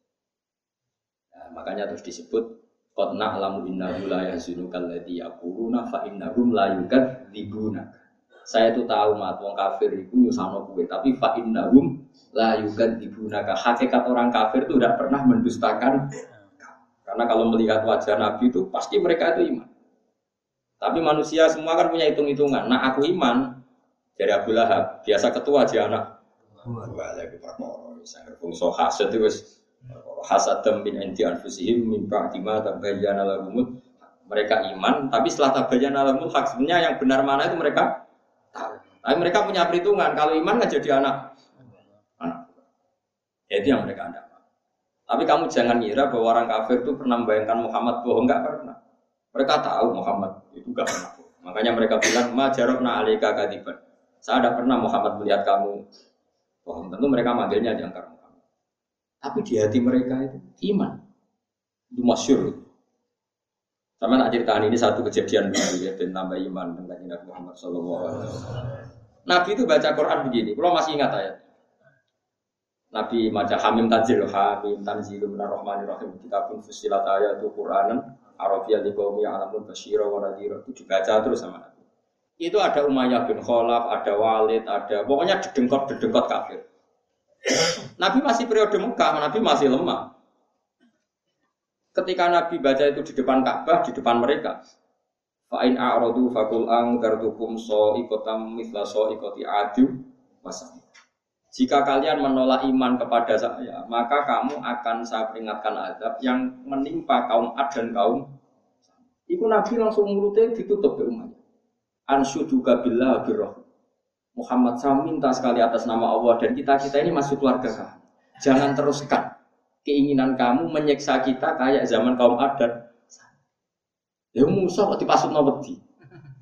Speaker 1: Nah, makanya terus disebut Qad na'lamu innahu la yahzunu kalladhi yaquluna fa innahum la yukadzibunaka saya itu tahu mat wong kafir itu nyusano kue, tapi fa innahum la. Hakikat orang kafir itu tidak pernah mendustakan karena kalau melihat wajah Nabi itu pasti mereka itu iman. Tapi manusia semua kan punya hitung-hitungan. Nah aku iman dari Abu Lahab, biasa ketua aja anak. Wah, lagi perkara. Saya fungsi hasad itu wis hasad bin anti anfusihim min ba'di ma tabayyana lahumul mereka iman, tapi setelah tabayyana lahumul hak sebenarnya yang benar mana itu mereka tapi mereka punya perhitungan, kalau iman nggak jadi anak. anak. Ya, itu yang mereka anda. Tapi kamu jangan ngira bahwa orang kafir itu pernah membayangkan Muhammad bohong, nggak pernah. Mereka tahu Muhammad itu nggak pernah. Makanya mereka bilang, ma jarobna alika kadiban. Saya ada pernah Muhammad melihat kamu bohong. Tentu mereka manggilnya jangkar. Tapi di hati mereka itu iman. Itu masyur. Sama nak ceritakan ini satu kejadian baru ya dan tambah iman tentang Nabi Muhammad Shallallahu Alaihi Wasallam. Nabi itu baca Quran begini, kalau masih ingat ayat. Nabi baca Hamim Tanzil, Hamim Tanzil Minar Rahmanir. Kita pun fusilat ayat itu Quranan Arabiyah di kaum yang alamun basyira wa nadhira itu dibaca terus sama Nabi. Itu ada Umayyah bin Khalaf, ada Walid, ada pokoknya dedengkot dedengkot kafir. Nabi masih periode Mekah, Nabi masih lemah. Ketika Nabi baca itu di depan Ka'bah, di depan mereka. Fa'in a'rodu fakul ang dartukum so ikotam mithla so ikoti adu. Jika kalian menolak iman kepada saya, maka kamu akan saya peringatkan azab yang menimpa kaum Ad dan kaum Iku Nabi langsung mulutnya ditutup ke umatnya. Ansyuduka billah birroh. Muhammad saya minta sekali atas nama Allah dan kita kita ini masuk keluarga Jangan teruskan keinginan kamu menyiksa kita kayak zaman kaum Ad Ya Musa kok dipasutno wedi.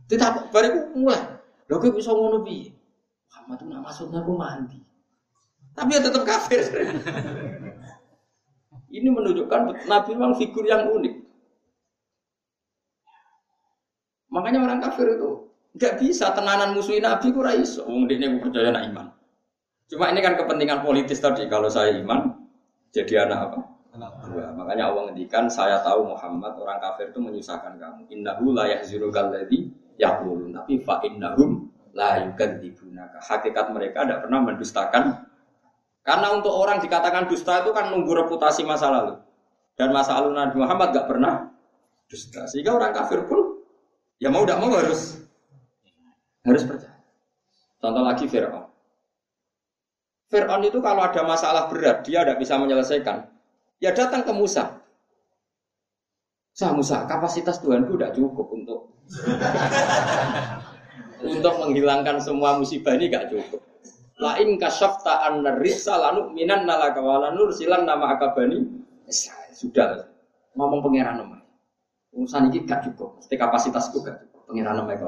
Speaker 1: Tidak bariku mulai. Lho kowe bisa ngono piye? Muhammad itu nak maksudnya aku mandi. Tapi ya tetap kafir. Ini menunjukkan Nabi memang figur yang unik. Makanya orang kafir itu nggak bisa tenanan musuhin Nabi ku iso. Wong dekne percaya nak iman. Cuma ini kan kepentingan politis tadi. Kalau saya iman, jadi anak apa? Anak dua. Makanya Allah ngendikan, saya tahu Muhammad orang kafir itu menyusahkan kamu. Innahu la yahzirukal ladzi yaqulun. Tapi fa innahum la yukadzibunaka. Hakikat mereka tidak pernah mendustakan. Karena untuk orang dikatakan dusta itu kan nunggu reputasi masa lalu. Dan masa lalu Nabi Muhammad gak pernah dusta. Sehingga orang kafir pun ya mau tidak mau harus harus percaya. Contoh lagi Fir'aun. Fir'aun itu kalau ada masalah berat, dia tidak bisa menyelesaikan. Ya datang ke Musa. Sah Musa, kapasitas Tuhanku tidak cukup untuk untuk menghilangkan semua musibah ini gak cukup. Lain kasafta an risa lanu minan nalaka walanur silan nama akabani sudah ngomong pangeran nama. Urusan ini gak cukup. Mesti kapasitasku gak cukup. Pangeran nama itu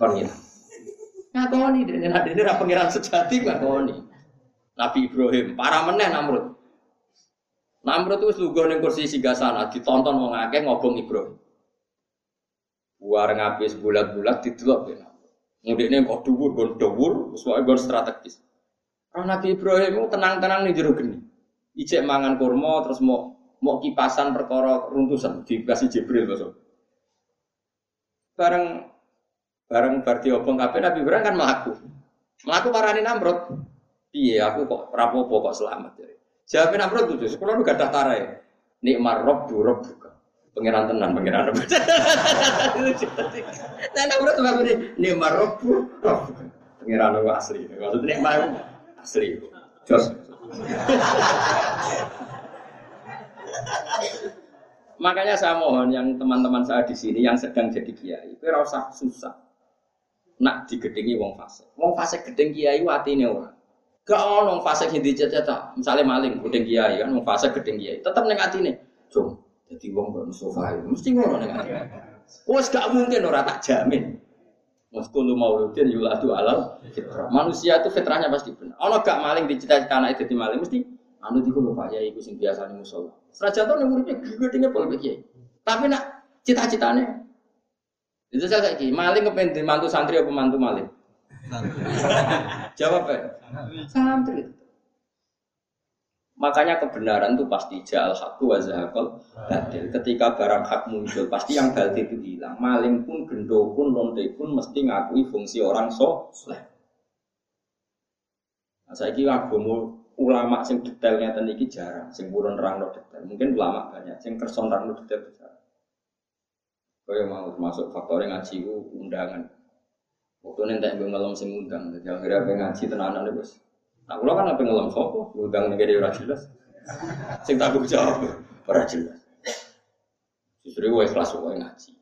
Speaker 1: apa? Pangeran. Ngakoni dene nek dene ra pangeran sejati ngakoni. Nabi Ibrahim, para meneh Namrud. Namrud itu lugu ning kursi sana ditonton wong akeh ngobong Ibrahim. Buar ngabis bulat-bulat didelok ya. Mudikne kok dhuwur, gon dhuwur, wis gon strategis. Roh Nabi Ibrahim tenang-tenang nih jero geni. Ijek mangan kurma terus mau mau kipasan perkara runtusan dikasih Jibril besok. Bareng bareng bar diobong kabeh Nabi Ibrahim kan melaku. Melaku parani Namrud. Iya aku kok rapopo kok selamat jadi. Jawab Namrud tuh, sekolah lu gak daftar ya. Nikmar rob bu rob buka. Pengiran tenan, pengiran rob. Nah Namrud tuh ini nikmar rob bu rob buka. Pengiran rob asli. Maksudnya nikmar Asli. Jos. Makanya saya mohon yang teman-teman saya di sini yang sedang jadi kiai, itu rasa susah. Nak digedingi wong fase. Wong fase gedeng kiai watine ora. Gak ono wong fase sing diceceta, misalnya maling gedeng kiai kan wong fase gedeng kiai, tetep ning atine. Jom, jadi wong ben sofa mesti ngono ning atine. Wes gak mungkin ora tak jamin. Muskulu mauludin yuladu alal fitrah. Manusia itu fitrahnya pasti benar. Ono gak maling dicita-cita anak itu maling mesti anu diku lho Pak Yai iku sing biasa ning musola. Senajan to ning uripe gedhe pol. Tapi nak cita-citane itu saya kayak maling kepengen mantu santri apa mantu maling? Jawab ya. Santri. Makanya kebenaran itu pasti jal hakku wa zahaqal batil. Ketika barang hak muncul, pasti yang batil itu hilang. Maling pun, gendo pun, lonte pun mesti ngakui fungsi orang soleh. Nah, saya kira agama ulama sing detailnya tadi iki jarang, sing burun rangno detail. Mungkin ulama banyak, sing kerson rangno detail jarang. Kau mau termasuk faktor yang ngaji undangan. Waktu nanti ngelom sing undang, jadi akhirnya ngaji tenanan deh bos. Nah, kalau kan apa ngelam sopo, ngundang negara ora jelas. Sing tanggung jawab ora jelas. Justru gue ikhlas gue ngaji.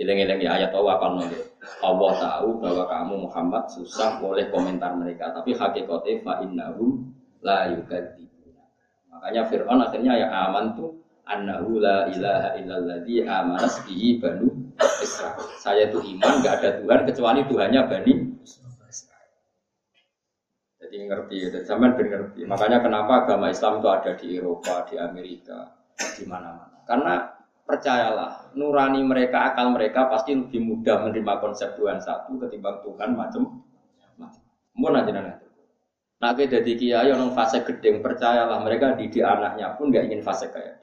Speaker 1: Ileng-ileng ya ayat Allah apa nanti. Allah tahu bahwa kamu Muhammad susah boleh komentar mereka, tapi hakikatnya fa innahum la yukadzibuna. Makanya Fir'aun akhirnya ya aman tuh annahu la ilaha illalladzi amanas bihi banu Israel. Saya itu iman, gak ada Tuhan kecuali Tuhannya Bani jadi ngerti, dan zaman ben ngerti. Makanya kenapa agama Islam itu ada di Eropa, di Amerika, di mana-mana. Karena percayalah, nurani mereka, akal mereka pasti lebih mudah menerima konsep Tuhan satu ketimbang Tuhan macam macam. Mau aja nanti. Nah, jadi kiai orang fase gedeng percayalah mereka didik anaknya pun nggak ingin fase kayak.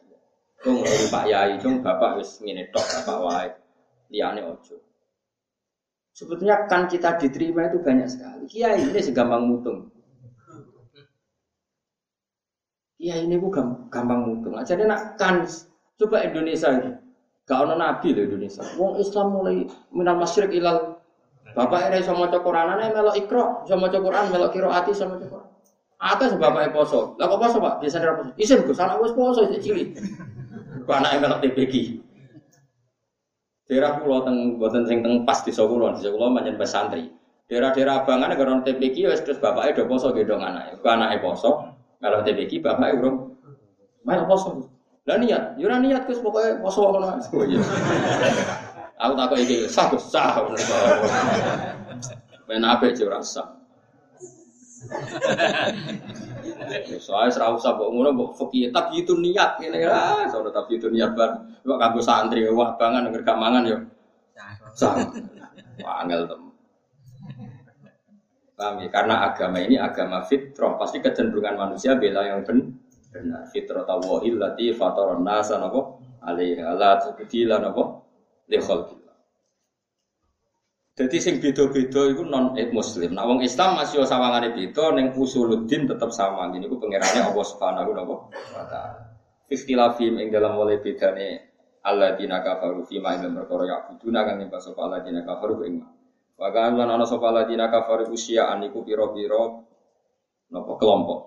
Speaker 1: Cung Pak Yai, cung bapak wis ngene tok bapak wae. Liane ojo. Sebetulnya kan kita diterima itu banyak sekali. Kiai ini segampang mutung. Iya ini bu gampang mutung. Jadi nak kan coba Indonesia ini. Gak ada nabi loh Indonesia. Wong Islam mulai minal masyrik ilal Bapak ini sama Quran, aneh melok ikro, sama Quran, melok kiro ati sama Quran. Atas bapak poso, lah kok poso pak? Biasa dari poso. Isin gue sana gue poso itu cili. Anak melok TPG. Daerah pulau teng buatan sing teng pas di Solo, di Solo macam pesantri. Daerah-daerah abangan negara TPG, wes terus bapaknya do poso gedong anak, gue anak poso, kalau TBK bapak urung main poso. Lah niat, yo niat Gus pokoke poso ngono. Oh iya. Aku takut iki sah Gus sah. Ben apik yo rasa. Soalnya serah usah mbok ngono mbok fikih tapi itu niat ngene ya. Soalnya tapi itu niat bar. Kok kanggo santri wah bangan nggak mangan yo. Sah. Wah angel tem. Paham ya? Karena agama ini agama fitrah, pasti kecenderungan manusia bela yang ben benar. Fitrah tawahil lati fatoron nasa nopo alaiha la tabdila nopo li Jadi sing beda-beda itu non muslim. Nah wong Islam masih sawangane beda ning usuluddin tetap sama. Ini ku pangerane Allah Subhanahu wa taala. Ikhtilafim ing dalam mulai bedane alladzina kafaru fi ma ing perkara ya buduna kang nyembah sapa alladzina kafaru ing Wa kan ana sapa ladina kafaru usia aniku pira-pira napa kelompok.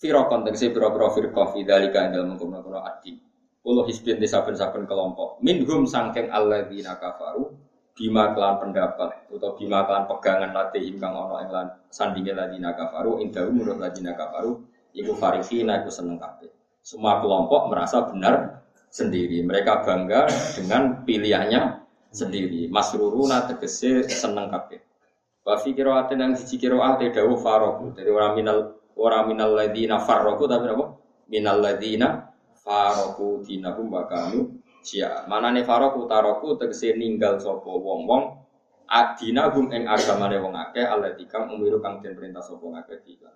Speaker 1: Firaqon tegese pira-pira firqah fi dzalika ing dalem mengkono adi. Kulo di saben-saben kelompok. Minhum sangking alladzina kafaru bima kelan pendapat atau bima kelan pegangan latih kang ana ing lan sandinge ladina kafaru ing dawu menurut ladina kafaru iku farihina iku seneng kabeh. Semua kelompok merasa benar sendiri. Mereka bangga dengan pilihannya sendiri. Masruruna tegese seneng kabeh. Wa fi qiraatin yang siji qiraat dawu faroku. Jadi ora minal ora minal ladzina farroku tapi apa? Minal ladzina faroku dinahum wa kanu sia. Manane faroku taroku tegese ninggal sapa wong-wong adina gum ing agamane wong akeh alladzika umiru kang den perintah sapa ngakeh iki.